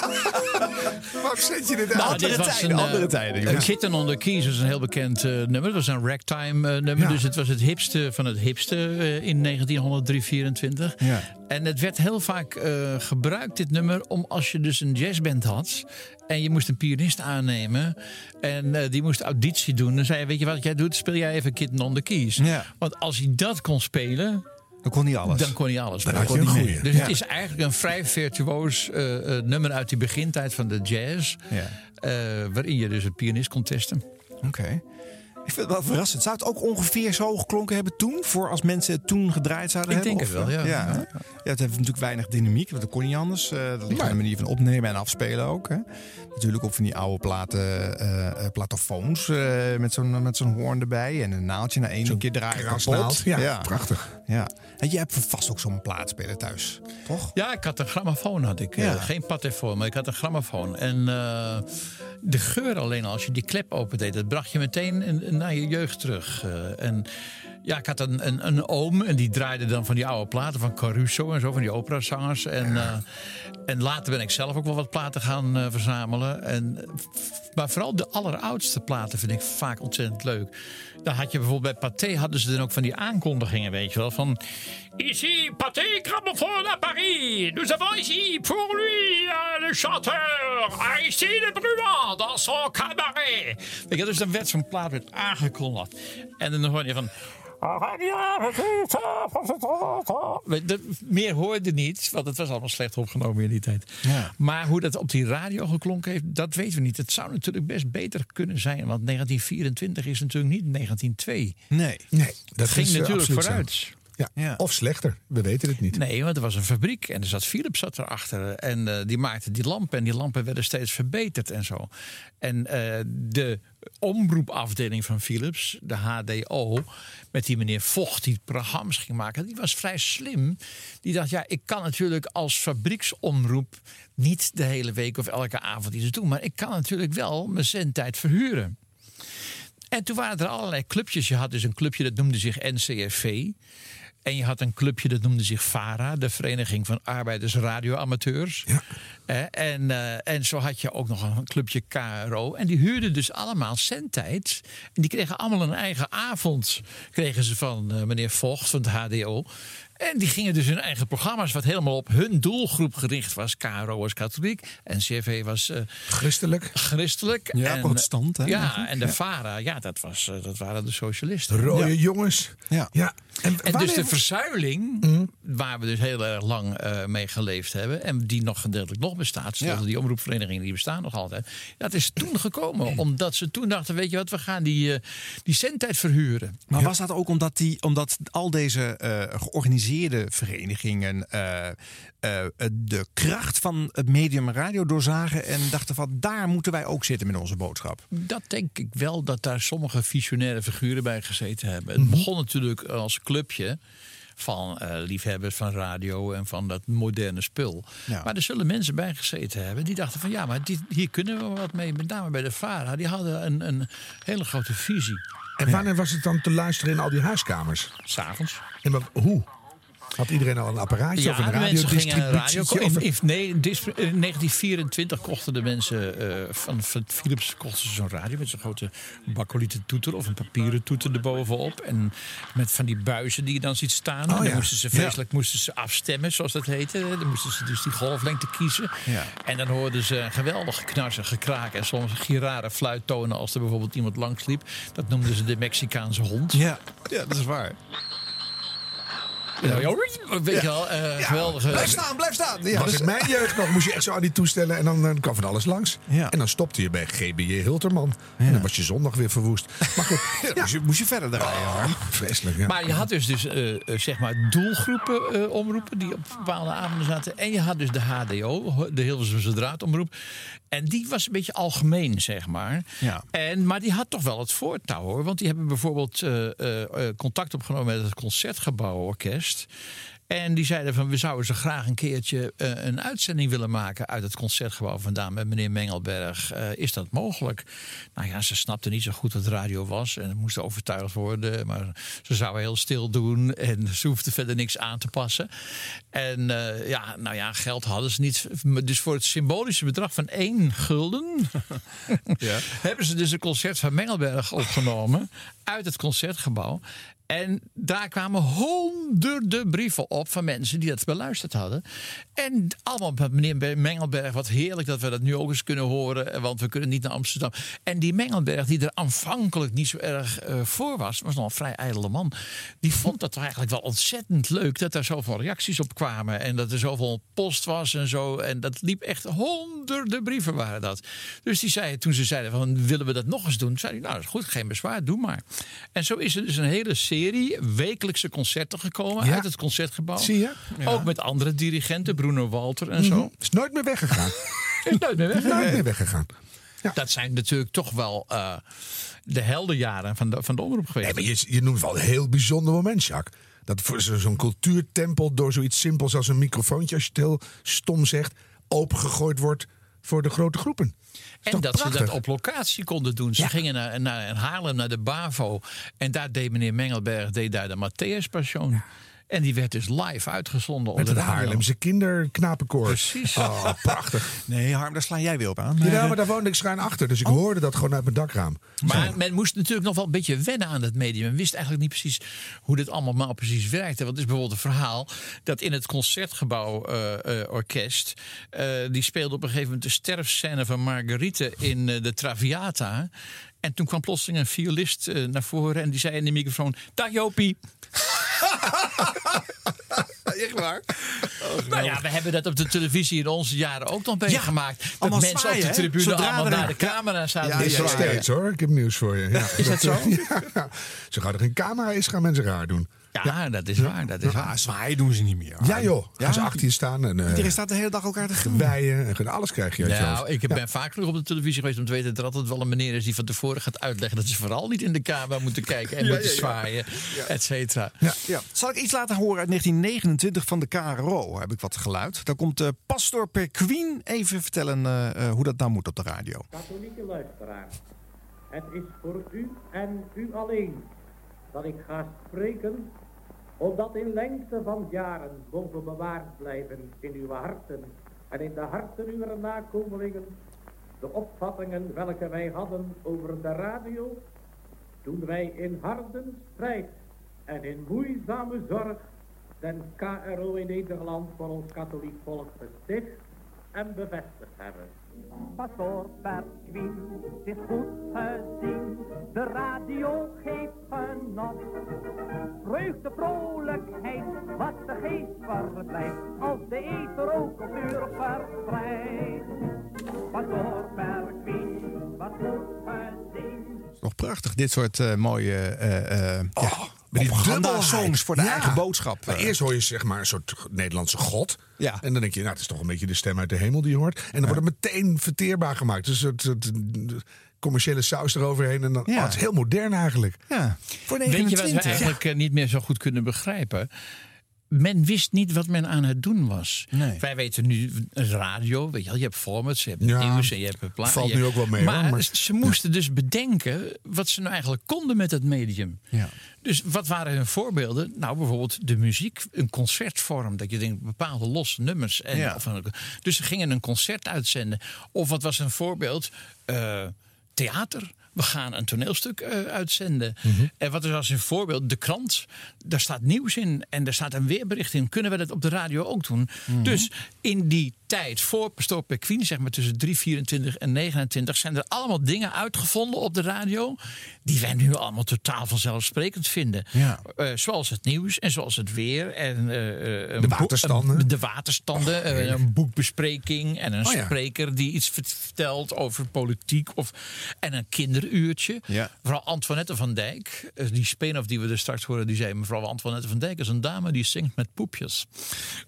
zet je dit Nou, Andere dit was tijden, een, eh, andere tijden. Jongens. Kitten on the Keys was een heel bekend eh, nummer. Dat was een ragtime eh, nummer. Ja. Dus het was het hipste van het hipste eh, in 1924. Ja. En het werd heel vaak eh, gebruikt, dit nummer, om als je dus een jazzband had. En je moest een pianist aannemen. En eh, die moest auditie doen. Dan zei je, weet je wat jij doet? Speel jij even Kitten on the Keys. Ja. Want als hij dat kon spelen, Dan kon niet alles. dan kon hij alles. Dan spelen. had je een Kon hij. Dus Ja. het is eigenlijk een vrij virtuoos eh, eh, nummer uit die begintijd van de jazz. Ja. eh, waarin je dus een pianist kon testen. Oké. Ik vind het wel verrassend. Zou het ook ongeveer zo geklonken hebben toen? Voor als mensen het toen gedraaid zouden Ik hebben? denk het wel, ja. Ja, Ja. ja, het heeft natuurlijk weinig dynamiek. Want dat kon niet anders. Eh dat ligt aan de manier van opnemen en afspelen ook. Hè? Natuurlijk op van die oude platen, eh eh, platofoons. eh, met zo'n met zo'n hoorn erbij. En een naaldje naar één keer draaien krasnaald. kapot. Ja, prachtig. Ja. En jij hebt vast ook zo'n plaatspeler thuis. Toch? Ja, ik had een grammofoon had ik. eh, Ja. geen patefoon, maar ik had een grammofoon. En eh, de geur alleen al, als je die klep opendeed, dat bracht je meteen naar je jeugd terug. Eh, en ja, ik had een, een, een oom en die draaide dan van die oude platen van Caruso en zo, van die operazangers. En, eh, en later ben ik zelf ook wel wat platen gaan eh, verzamelen. En, maar vooral de alleroudste platen vind ik vaak ontzettend leuk. Dan had je bijvoorbeeld bij Pathé hadden ze dan ook van die aankondigingen, weet je wel. Van, Ici, Pathé Gramophone à Paris. Nous avons ici pour lui euh, le chanteur Aristide Bruand dans son cabaret. Weet je, dus dan werd zo'n plaat werd aangekondigd. En dan hoor je van... Meer hoorde niet, want het was allemaal slecht opgenomen in die tijd. Ja. Maar hoe dat op die radio geklonken heeft, dat weten we niet. Het zou natuurlijk best beter kunnen zijn, want 1924 is natuurlijk niet 1902. Nee. Nee, dat ging eh, natuurlijk zo. Ja. Of slechter, we weten het niet. Nee, want er was een fabriek en er zat Philips zat erachter. En eh, die maakte die lampen en die lampen werden steeds verbeterd en zo. En eh, de omroepafdeling van Philips, de HDO, met die meneer Vocht die programma's ging maken, die was vrij slim. Die dacht, ja, ik kan natuurlijk als fabrieksomroep niet de hele week of elke avond iets doen, maar ik kan natuurlijk wel mijn zendtijd verhuren. En toen waren er allerlei clubjes. Je had dus een clubje dat noemde zich NCFV. En je had een clubje dat noemde zich VARA, de Vereniging van Arbeiders Radioamateurs. Ja. Eh, en, eh, en zo had je ook nog een clubje KRO. En die huurden dus allemaal zendtijd. En die kregen allemaal een eigen avond. Kregen ze van eh, meneer Vocht van het HDO. En die gingen dus hun eigen programma's, wat helemaal op hun doelgroep gericht was. KRO was katholiek en CV was eh, Christelijk. christelijk. Ja, en, protestant, hè, Ja, eigenlijk. en de Ja. VARA, ja, dat, was, eh, dat waren de socialisten. Rode jongens. Ja. ja. En, En dus de verzuiling, Mhm. waar we dus heel erg lang eh, mee geleefd hebben... en die nog gedeeltelijk nog bestaat, Ja. die omroepverenigingen die bestaan nog altijd... dat is toen gekomen, omdat ze toen dachten... weet je wat, we gaan die, die zendtijd verhuren. Maar was dat ook omdat, die, omdat al deze eh, georganiseerde verenigingen eh, eh, de kracht van het medium radio doorzagen en dachten van daar moeten wij ook zitten met onze boodschap? Dat denk ik wel dat daar sommige visionaire figuren bij gezeten hebben. Mhm. Het begon natuurlijk als clubje van eh, liefhebbers van radio en van dat moderne spul. Ja. Maar er zullen mensen bij gezeten hebben die dachten van ja, maar dit, hier kunnen we wat mee. Met name bij de VARA. Die hadden een, een hele grote visie. En wanneer was het dan te luisteren in al die huiskamers? S'avonds. En maar hoe? Had iedereen al een apparaatje of een een radio. of- nee, in dis- in 1924 kochten de mensen eh, van, van Philips kochten ze zo'n radio met zo'n grote bakkelieten toeter of een papieren toeter erbovenop. En met van die buizen die je dan ziet staan. en dan ja. moesten ze vreselijk moesten ze afstemmen, zoals dat heette. Dan moesten ze dus die golflengte kiezen. Ja. En dan hoorden ze een geweldig geknarsen, gekraak en soms girare fluittonen als er bijvoorbeeld iemand langs liep. Dat noemden ze de Mexicaanse hond. Ja, ja dat is waar. Ja, ja, weet je wel, eh, geweldige... Blijf staan, blijf staan. Ja, was dus- in mijn jeugd nog, moest je echt zo aan die toestellen en dan, dan kwam van alles langs. Ja. En dan stopte je bij GBJ Hilterman. En dan was je zondag weer verwoest. Maar goed, Ja, moest, je, moest je verder draaien. hoor. vreselijk. Ja. Maar je had dus, dus eh, eh, zeg maar doelgroepen eh, omroepen die op bepaalde avonden zaten. En je had dus de HDO, de Hilversumse draadomroep. En die was een beetje algemeen, zeg maar. Ja. En, maar die had toch wel het voortouw hoor. Want die hebben bijvoorbeeld eh, eh, eh, contact opgenomen met het Concertgebouworkest. En die zeiden van we zouden ze graag een keertje eh, een uitzending willen maken uit het concertgebouw vandaan met meneer Mengelberg. Eh, is dat mogelijk? Nou ja, ze snapten niet zo goed wat radio was en moesten overtuigd worden. Maar ze zouden heel stil doen en ze hoefden verder niks aan te passen. En eh, ja, nou ja, geld hadden ze niet. Dus voor het symbolische bedrag van één gulden hebben ze dus een concert van Mengelberg opgenomen uit het concertgebouw. En daar kwamen honderden brieven op van mensen die dat beluisterd hadden. En allemaal met meneer Mengelberg. Wat heerlijk dat we dat nu ook eens kunnen horen. Want we kunnen niet naar Amsterdam. En die Mengelberg, die er aanvankelijk niet zo erg eh, voor was. was nog een vrij ijdele man. Die vond dat eigenlijk wel ontzettend leuk. Dat er zoveel reacties op kwamen. En dat er zoveel post was en zo. En dat liep echt honderden brieven waren dat. Dus die zei, toen ze zeiden van willen we dat nog eens doen. Zei hij, nou dat is goed, geen bezwaar, doe maar. En zo is er dus een hele serie wekelijkse concerten gekomen Ja. uit het concertgebouw. Zie je? Ook met andere dirigenten, Bruno Walter en zo. Mhm. Is nooit meer weggegaan. Is nooit meer weg. Nooit meer weggegaan. Dat zijn natuurlijk toch wel eh, de heldenjaren van de, van de omroep geweest. Nee, maar je, je noemt wel een heel bijzonder moment, Jacques. Dat voor zo- zo'n cultuurtempel door zoiets simpels als een microfoontje, als je het heel stom zegt, opengegooid wordt voor de grote groepen. En dat ze dat op locatie konden doen. Ze gingen naar, naar Haarlem, naar de BAVO. En daar deed meneer Mengelberg deed daar de Matthäus Passion. En die werd dus live uitgezonden. Met op de het radio. Haarlemse kinderknapenkoor. Precies. Oh, prachtig. Nee, Harm, daar sla jij weer op aan. Ja, maar daar woonde ik schuin achter, dus ik hoorde dat gewoon uit mijn dakraam. Maar men moest natuurlijk nog wel een beetje wennen aan het medium. Men wist eigenlijk niet precies hoe dit allemaal precies werkte. Want het is bijvoorbeeld een verhaal dat in het concertgebouw eh, eh, orkest... eh, die speelde op een gegeven moment de sterfscène van Marguerite in eh, de Traviata. En toen kwam plotseling een violist naar voren en die zei in de microfoon... Dag Jopie. Echt waar? Nou ja, we hebben dat op de televisie in onze jaren ook nog meegemaakt. dat allemaal mensen zwaaien, op de tribune Zodra allemaal er naar de camera zaten. Ja, is nog steeds hoor, ik heb nieuws voor je. Ja, Is dat zo? Ja. Zo gauw er geen camera is, gaan mensen raar doen. Ja, dat is waar. Dat is waar. Zwaaien doen ze niet meer. Ja joh, gaan ze achter je staan en Iedereen eh staat de hele dag elkaar te geweien en alles krijg je uit je Nou, hoofd. ik ben vaak genoeg op de televisie geweest om te weten dat er altijd wel een meneer is die van tevoren gaat uitleggen dat ze vooral niet in de camera moeten kijken en moeten zwaaien, et cetera. Ja. Zal ik iets laten horen uit 1929 van de KRO? Heb ik wat geluid. Daar komt uh, Pastor Perquin even vertellen eh, eh, hoe dat nou moet op de radio. Katholieke luisteraars, het is voor u en u alleen dat ik ga spreken, omdat in lengte van jaren boven bewaard blijven in uw harten en in de harten uw nakomelingen de opvattingen welke wij hadden over de radio, toen wij in harde strijd en in moeizame zorg den KRO in Nederland voor ons katholiek volk gesticht en bevestigd hebben. Pastoor Perquin, het is goed gezien, de radio geeft genot. Vreugde, vrolijkheid, wat de geest verblijft, als de ether ook cultuur verspreidt. Pastoor Perquin, wat goed gezien. Nog prachtig, dit soort eh, mooie eh eh ja, Maar die propaganda-songs dubbelheid. voor de Ja. eigen boodschap. Maar eh. eerst hoor je zeg maar een soort Nederlandse god. Ja. En dan denk je, nou, het is toch een beetje de stem uit de hemel die je hoort. En dan wordt het meteen verteerbaar gemaakt. Dus het, het, commerciële saus eroverheen. En dan, Ja. oh, het is heel modern eigenlijk. Ja. Voor Weet je wat we eigenlijk eh, niet meer zo goed kunnen begrijpen? Men wist niet wat men aan het doen was. Wij weten nu radio, weet je, wel, je hebt formats, je hebt Ja, nieuws en je hebt plaatjes. valt nu ook wel mee, Maar, hoor, maar- ze moesten dus bedenken wat ze nou eigenlijk konden met het medium. Ja. Dus wat waren hun voorbeelden? Nou, bijvoorbeeld de muziek, een concertvorm. Dat je denkt, bepaalde losse nummers. En, Ja. of een- dus ze gingen een concert uitzenden. Of wat was een voorbeeld? Eh, theater. We gaan een toneelstuk eh, uitzenden. Mhm. En wat is als een voorbeeld? De krant. Daar staat nieuws in en daar staat een weerbericht in. Kunnen we dat op de radio ook doen? Mhm. Dus in die tijd voor Pastoor Perquin, zeg maar tussen 324 en 29, zijn er allemaal dingen uitgevonden op de radio. die wij nu allemaal totaal vanzelfsprekend vinden. Ja. Eh, zoals het nieuws en zoals het weer. En, eh, eh, De waterstanden. een- de waterstanden. eh, een boekbespreking. En een Oh ja. spreker die iets vert- vertelt over politiek. Of, en een kinderuurtje. Ja. Mevrouw Antoinette van Dijk. Die spin-off die we er straks horen. Die zei mevrouw Antoinette van Dijk is een dame die zingt met poepjes.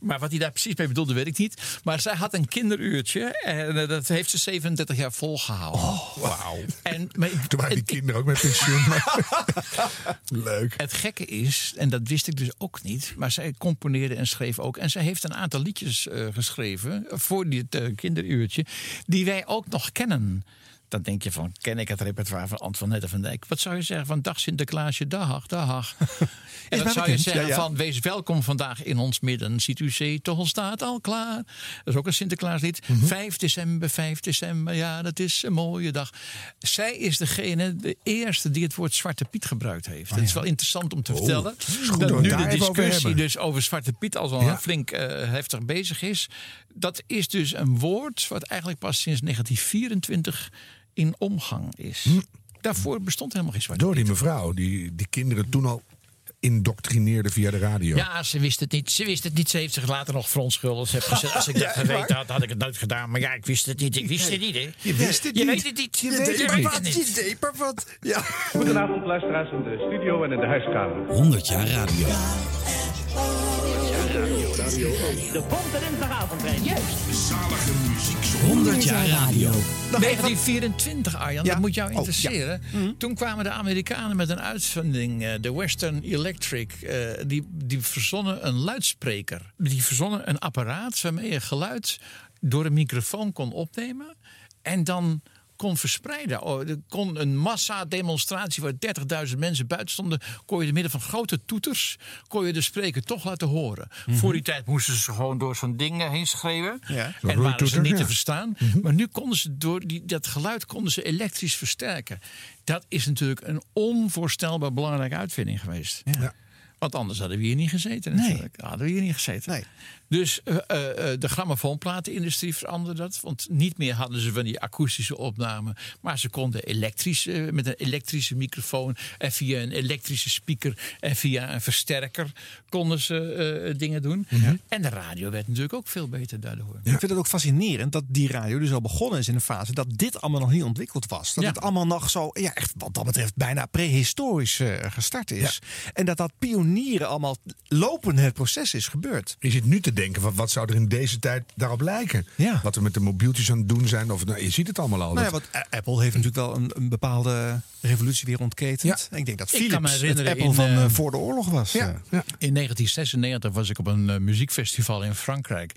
Maar wat hij daar precies mee bedoelde weet ik niet. Maar zij zij had een kinderuurtje en eh, dat heeft ze 37 jaar volgehouden. Oh, wauw. En, maar, Toen waren die kinderen ook met pensioen. Leuk. Het gekke is, en dat wist ik dus ook niet, maar zij componeerde en schreef ook. En zij heeft een aantal liedjes eh, geschreven voor dit eh, kinderuurtje, die wij ook nog kennen. Dan denk je van, ken ik het repertoire van Antoinette van Dijk? Wat zou je zeggen van dag Sinterklaasje, dag, dag. en wat zou je zeggen ja, ja. van, wees welkom vandaag in ons midden. Ziet u zee, toch staat al klaar. Dat is ook een Sinterklaaslied. Mhm. 5 december, 5 december, ja, dat is een mooie dag. Zij is degene, de eerste die het woord Zwarte Piet gebruikt heeft. Het is wel interessant om te Oh, vertellen. dat dat nu de over discussie hebben. dus over Zwarte Piet al wel flink eh, heftig bezig is. Dat is dus een woord wat eigenlijk pas sinds 1924 in omgang is. Daarvoor bestond helemaal geen Zwarte Hm. Door die mevrouw, die, die kinderen toen al indoctrineerde via de radio. Ja, ze wist het niet. Ze wist het niet. Ze heeft zich later nog verontschuldigd. Ze heeft gezegd, als ik dat geweten had, had ik het nooit gedaan. Maar ja, ik wist het niet. Ik wist het niet, hè. Je wist het Je niet. weet het niet. Je Je weet het niet. Je deed maar wat. Ja. Goedenavond luisteraars in de studio en in de huiskamer. 100 jaar radio. De Bonte Dinsdagavondtrein. Juist. Zalige muziek. 100 jaar radio. 1924, Arjan, Ja. dat moet jou Oh, interesseren. Toen kwamen de Amerikanen met een uitvinding, eh, de Western Electric. eh, die, die verzonnen een luidspreker. Die verzonnen een apparaat waarmee je geluid door een microfoon kon opnemen. En dan kon verspreiden. Oh, Er kon een massa-demonstratie waar 30.000 mensen buiten stonden. kon je door middel van grote toeters. kon je de spreker toch laten horen. Voor die tijd moesten ze gewoon door zo'n ding heen schreeuwen. Ja. En waren ze niet ja. te verstaan. Maar nu konden ze door die, dat geluid konden ze elektrisch versterken. Dat is natuurlijk een onvoorstelbaar belangrijke uitvinding geweest. Ja. Want anders hadden we hier niet gezeten Nee. natuurlijk. Hadden we hier niet gezeten. Nee. Dus eh, eh, eh, de grammofoonplatenindustrie veranderde dat. Want niet meer hadden ze van die akoestische opnamen. Maar ze konden elektrisch, met een elektrische microfoon... en via een elektrische speaker en via een versterker... konden ze eh, dingen doen. En de radio werd natuurlijk ook veel beter daardoor. Ik vind het ook fascinerend dat die radio dus al begonnen is in een fase dat dit allemaal nog niet ontwikkeld was. Dat Ja. het allemaal nog zo, ja, echt wat dat betreft bijna prehistorisch eh, gestart is. En dat dat pionieren allemaal lopend het proces is gebeurd. Je zit nu te denken, wat, wat zou er in deze tijd daarop lijken? Ja. Wat we met de mobieltjes aan het doen zijn. Of, nou, je ziet het allemaal al. Nou ja, Apple heeft natuurlijk wel een, een bepaalde revolutie weer ontketend. Ja. Ik denk dat Ik kan me Philips het herinneren Apple in, van eh, eh, voor de oorlog was. ja, ja. In 1996 was ik op een eh, muziekfestival in Frankrijk.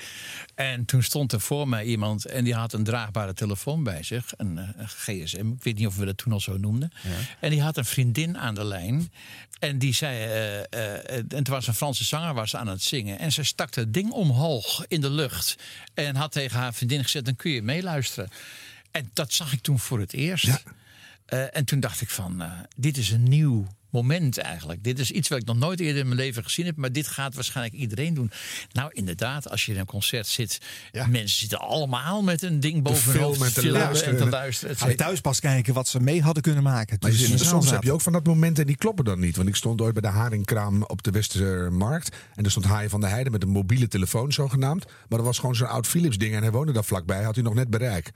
En toen stond er voor mij iemand en die had een draagbare telefoon bij zich. Een, een gsm, ik weet niet of we dat toen al zo noemden. En die had een vriendin aan de lijn. En die zei, eh, eh, en het was een Franse zanger was aan het zingen. En ze stak het ding omhoog in de lucht. En had tegen haar vriendin gezegd, dan kun je meeluisteren. En dat zag ik toen voor het eerst. Eh, en toen dacht ik van, eh, dit is een nieuw moment eigenlijk. Dit is iets wat ik nog nooit eerder in mijn leven gezien heb. Maar dit gaat waarschijnlijk iedereen doen. Nou, inderdaad, als je in een concert zit. Mensen zitten allemaal met een ding boven hun hoofd te luisteren. en te luisteren. Ga thuis pas kijken wat ze mee hadden kunnen maken. Maar ze in de zaal soms heb je ook van dat moment en die kloppen dan niet. Want ik stond ooit bij de haringkraam op de Westermarkt. En er stond Haaien van der Heijden met een mobiele telefoon zogenaamd. Maar dat was gewoon zo'n oud Philips ding. En hij woonde daar vlakbij. Had hij nog net bereik.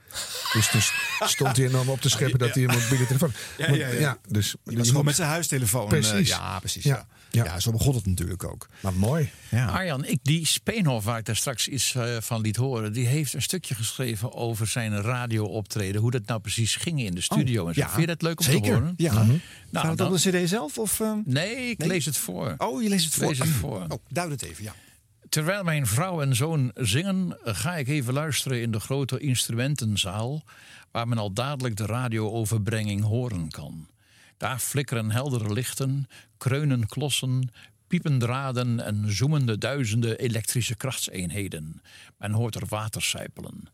Dus toen stond hij enorm op te scheppen dat hij een mobiele telefoon... Ja, ja, ja. dus, Die was gewoon met zijn huistelefoon. Precies. eh, ja, precies. Ja. Ja. Ja. zo begon het natuurlijk ook. Maar mooi. Ja. Arjan, ik, die Speenhof waar ik daar straks iets eh, van liet horen... die heeft een stukje geschreven over zijn radiooptreden. Hoe dat nou precies ging in de studio. en zo. ja. Vind je dat leuk om Zeker. te horen? Ja. Nou, Gaat het dan- op de cd zelf? Of, eh? Nee, ik Nee? lees het voor. Oh, je leest het voor. Lees het voor. Oh, duid het even, ja. Terwijl mijn vrouw en zoon zingen, ga ik even luisteren in de grote instrumentenzaal, waar men al dadelijk de radiooverbrenging horen kan. Daar flikkeren heldere lichten, kreunen klossen, piepen draden en zoemende duizenden elektrische krachtseenheden. Men hoort er water sijpelen.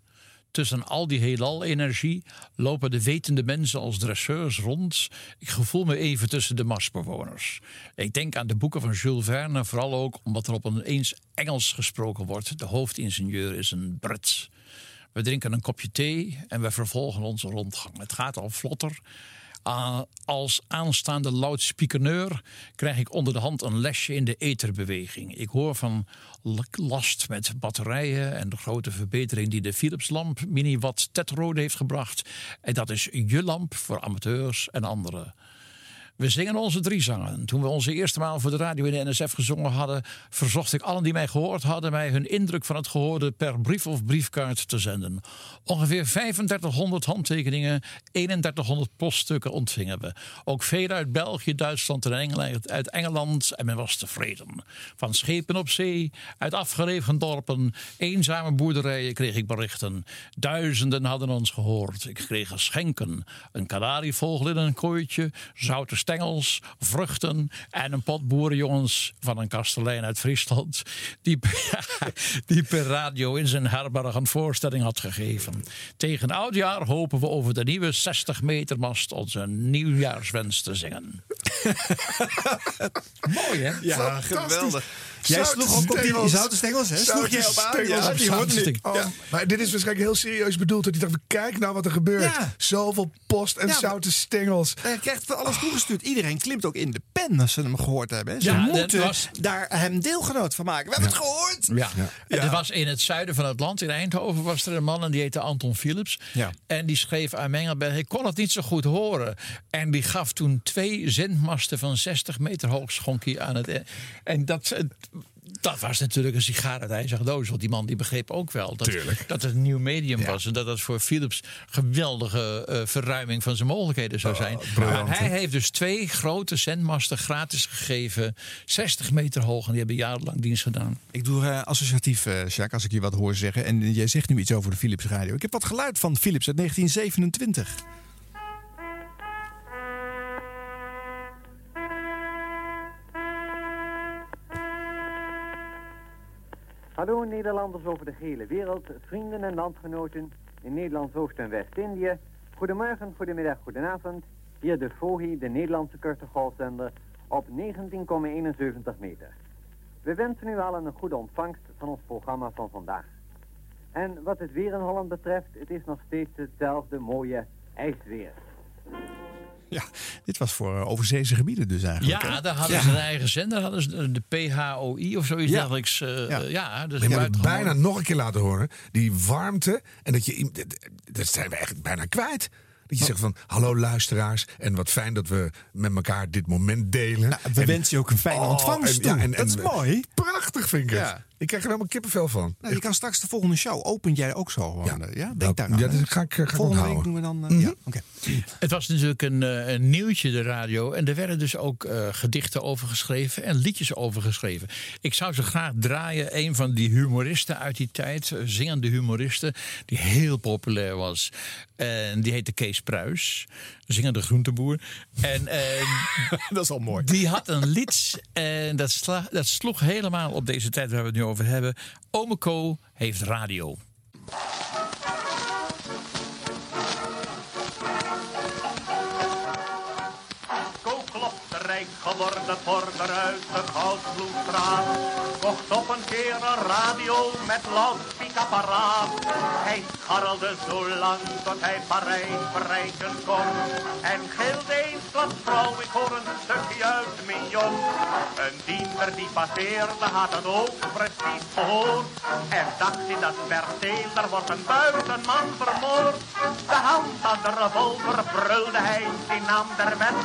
Tussen al die heelal-energie lopen de wetende mensen als dresseurs rond. Ik gevoel me even tussen de Marsbewoners. Ik denk aan de boeken van Jules Verne, vooral ook omdat er op een eens Engels gesproken wordt. De hoofdingenieur is een Brit. We drinken een kopje thee en we vervolgen onze rondgang. Het gaat al vlotter. Ah, als aanstaande loudspeakerneur krijg ik onder de hand een lesje in de etherbeweging. Ik hoor van last met batterijen en de grote verbetering die de Philips-lamp mini-watt tetrode heeft gebracht. En dat is je lamp voor amateurs en anderen. We zingen onze drie zangen. Toen we onze eerste maal voor de radio in de NSF gezongen hadden, verzocht ik allen die mij gehoord hadden mij hun indruk van het gehoorde per brief of briefkaart te zenden. Ongeveer 3500 handtekeningen, 3100 poststukken ontvingen we. Ook veel uit België, Duitsland en Engeland, uit Engeland en men was tevreden. Van schepen op zee, uit afgelegen dorpen, eenzame boerderijen kreeg ik berichten. Duizenden hadden ons gehoord. Ik kreeg geschenken. Een kanarievogel in een kooitje, zoute stengels, vruchten en een pot boerenjongens van een kastelein uit Friesland. Die, die per radio in zijn herberg een voorstelling had gegeven. Tegen oudjaar hopen we over de nieuwe 60 meter mast onze nieuwjaarswens te zingen. Mooi hè? Ja, geweldig. Jij Zoute sloeg ook op die stengels. zoute stengels, hè? Sloeg Zoute jij op aan? stengels Ja, die hoort niet. Oh, Maar dit is waarschijnlijk heel serieus bedoeld. Dat hij dacht, kijk nou wat er gebeurt. Ja. Zoveel post en Ja, zoute stengels. Hij krijgt van alles toegestuurd. Iedereen klimt ook in de pen als ze hem gehoord hebben. Ze moeten was- daar hem deelgenoot van maken. We hebben het gehoord. Ja. Er was in het zuiden van het land, in Eindhoven, was er een man en die heette Anton Philips. Ja. En die schreef aan Mengelberg, hij kon het niet zo goed horen. En die gaf toen twee zendmasten van 60 meter hoog schonk hij aan het. e- En dat, dat was natuurlijk een sigaar uit ijzeren doos. Want die man die begreep ook wel dat, dat het een nieuw medium was. En dat dat voor Philips geweldige eh, verruiming van zijn mogelijkheden zou zijn. briljant, maar hij heeft dus twee grote zendmasten gratis gegeven. 60 meter hoog. En die hebben jarenlang dienst gedaan. Ik doe eh, associatief, eh Jacques, als ik je wat hoor zeggen. En jij zegt nu iets over de Philips radio. Ik heb wat geluid van Philips uit 1927. Hallo Nederlanders over de gehele wereld, vrienden en landgenoten in Nederlands Oost- en West-Indië. Goedemorgen, goedemiddag, goedenavond. Hier de FOHI, de Nederlandse korte golfzender, op 19,71 meter. We wensen u allen een goede ontvangst van ons programma van vandaag. En wat het weer in Holland betreft, het is nog steeds hetzelfde mooie ijsweer. Ja, dit was voor eh, overzeese gebieden dus eigenlijk. Ja, hè? daar hadden ze een eigen zender. Hadden ze de, PHOI of zoiets Ja. dergelijks. eh, Ja. ja. ja, dus het bijna nog een keer laten horen. Die warmte. En dat je. dat- zijn we echt bijna kwijt. Dat je zegt van, hallo luisteraars. En wat fijn dat we met elkaar dit moment delen. Nou, we wensen je ook een fijne Oh, ontvangst en- ja, en- dat is en- mooi. Prachtig vind ik het. Ja. Ik krijg er helemaal kippenvel van. Nou, je kan straks de volgende show. Open jij ook zo? gewoon, Ja. eh, ja? Denk Dat- daar aan. ja, dat ga ik, eh, ga Volgende week doen we dan... eh, Ja, oké. Het was natuurlijk een, een nieuwtje, de radio. En er werden dus ook eh, gedichten over geschreven en liedjes over geschreven. Ik zou ze graag draaien. Een van die humoristen uit die tijd, zingende humoristen, die heel populair was. En die heette Kees Pruis, zingende groenteboer. En eh, dat is al mooi. die had een lied en dat, sla- dat sloeg helemaal op deze tijd waar we het nu over hebben. Ome Co heeft radio. Geworden vorder uit de Goudvloedstraat. Kocht op een keer een radio met loudspeakapparaat. Hij scharrelde zo lang tot hij Parijs bereiken kon. En gilde eens wat vrouw, ik hoor een stukje uit Mignon. Een diender die passeerde had het ook precies gehoord. En dacht in dat perceel, er wordt een buitenman vermoord. De hand aan de revolver brulde hij in naam der wet.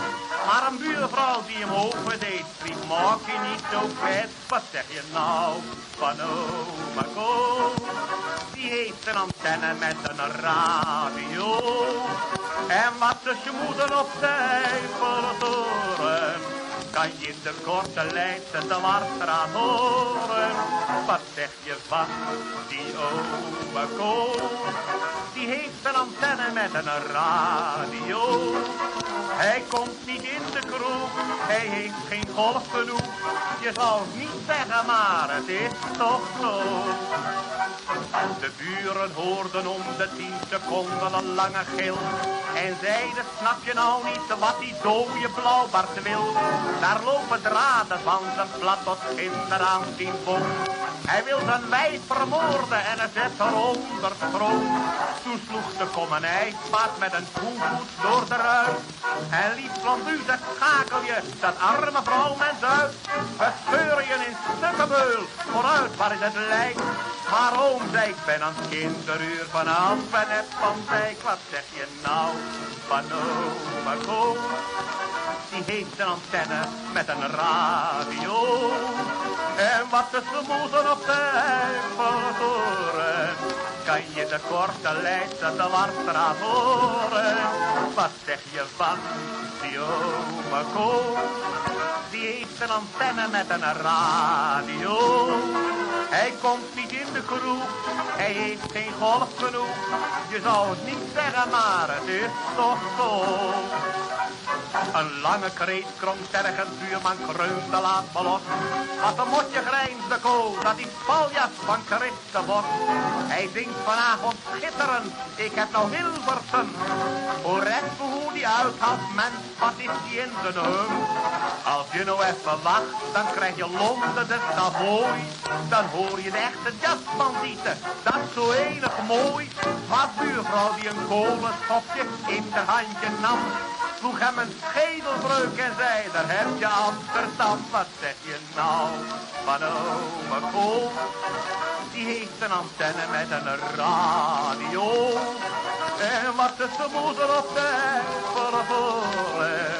Maar een buurvrouw die hem overdeed, riep, maak je niet zo vet. Wat zeg je nou van oma Ko? Die heeft een antenne met een radio. En wat is je moeder op de Eiffeltoren? Kan je in de korte Leidse Warstraat horen? Wat zeg je van die oma Ko? Die heeft een antenne met een radio. Hij komt niet in de kroeg, hij heeft geen golf genoeg. Je zou niet zeggen, maar het is toch zo. De buren hoorden om de tien seconden een lange gil. En zeiden, snap je nou niet wat die dode blauwbart wil? Daar lopen draden van zijn plat tot ginder aan zijn boom. Hij wil zijn wijf vermoorden en het zet eronder stroom. Toen sloeg de kom een ijspaard met een koevoet door de ruit. En liep van u dat schakel je, dat arme vrouw mens uit. We scheuren je in stukken beul, vooruit waar is het lijk. Maar oom zei, ik ben aan het kinderuur vanaf en heb van dijk. Wat zeg je nou van oma Ko? Die heeft een antenne met een radio. En wat de smoesen op de Eiffeltoren, kan je de korte Leidse de Warstraat horen. Wat zeg je van die ome? Die heeft een antenne met een radio. Hij komt niet in de kroeg, hij heeft geen golf genoeg. Je zou het niet zeggen, maar het is toch zo. Een lange kreet kronk tergend buurman kreunde laat me los. Wat een motje grijnsde kool, dat is paljas van Christenbos. Hij zingt vanavond schitterend, ik heb nou Hilversum. Hoor even hoe die uithaalt, mens, wat is die in zijn hum? Als je nou even wacht, dan krijg je Londen de Savoy. Dan hoor je de echte jazzbandieten, dat is zo enig mooi. Maar buurvrouw die een kolenschopje in de handje nam, hem een schedelbreuk en zei, daar heb je Amsterdam. Wat zeg je nou van ome Kool? Die heeft een antenne met een radio. En wat de smoezer op de verhoren,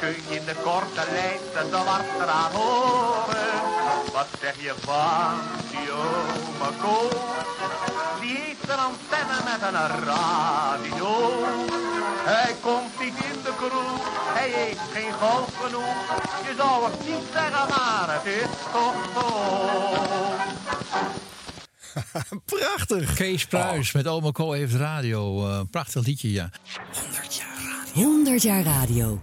kun je in de korte Leidse de Warstraat horen. Wat zeg je van die ome Kool? Die heeft een antenne met een radio. Hij komt niet in de kroeg, hij heeft geen golf genoeg. Je zou het niet zeggen, maar het is toch zo. Prachtig. Kees Pruis met Oma Co heeft radio. Eh, prachtig liedje, ja. 100 jaar radio.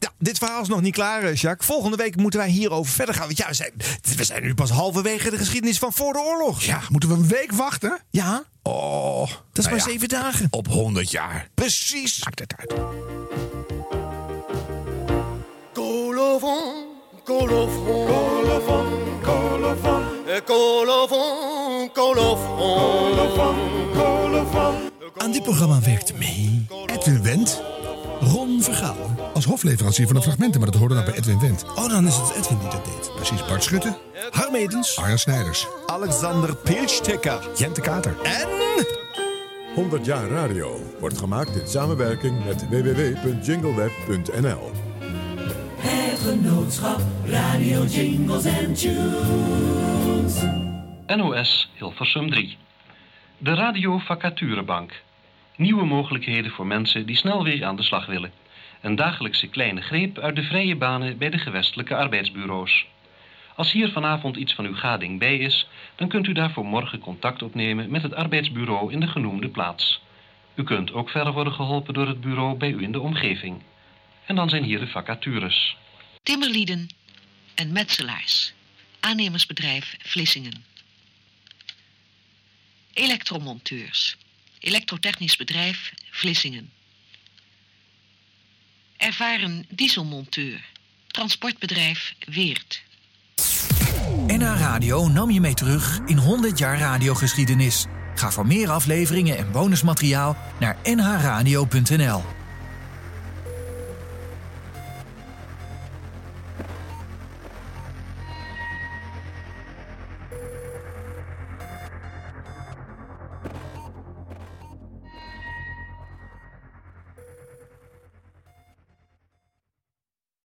Ja, dit verhaal is nog niet klaar, eh, Jacques. Volgende week moeten wij hierover verder gaan. Want ja, we zijn, we zijn nu pas halverwege de geschiedenis van voor de oorlog. Ja, moeten we een week wachten? Ja. Oh, Dat is nou maar ja, zeven dagen. Op 100 jaar. Precies. Maakt het uit. Colofon, colofon, colofon, colofon, colofon, colofon, colofon. Aan dit programma werkte mee Edwin Wendt Ron Vergaal. als hofleverancier van de fragmenten, maar dat hoorde nou bij Edwin Wendt. Oh, dan is het Edwin die dat deed. Precies, Bart Schutte, Harm Edens. Arjan Snijders, Alexander Pilstekker. Jente Kater. En 100 jaar radio wordt gemaakt in samenwerking met www.jingleweb.nl. Het genootschap Radio Jingles and Tunes. NOS Hilversum 3. De Radio Vacaturebank. Nieuwe mogelijkheden voor mensen die snel weer aan de slag willen. Een dagelijkse kleine greep uit de vrije banen bij de gewestelijke arbeidsbureaus. Als hier vanavond iets van uw gading bij is, dan kunt u daarvoor morgen contact opnemen met het arbeidsbureau in de genoemde plaats. U kunt ook verder worden geholpen door het bureau bij u in de omgeving. En dan zijn hier de vacatures. Timmerlieden en metselaars. Aannemersbedrijf Vlissingen. Elektromonteurs. Elektrotechnisch bedrijf Vlissingen. Ervaren dieselmonteur. Transportbedrijf Weert. NH Radio nam je mee terug in 100 jaar radiogeschiedenis. Ga voor meer afleveringen en bonusmateriaal naar nhradio.nl.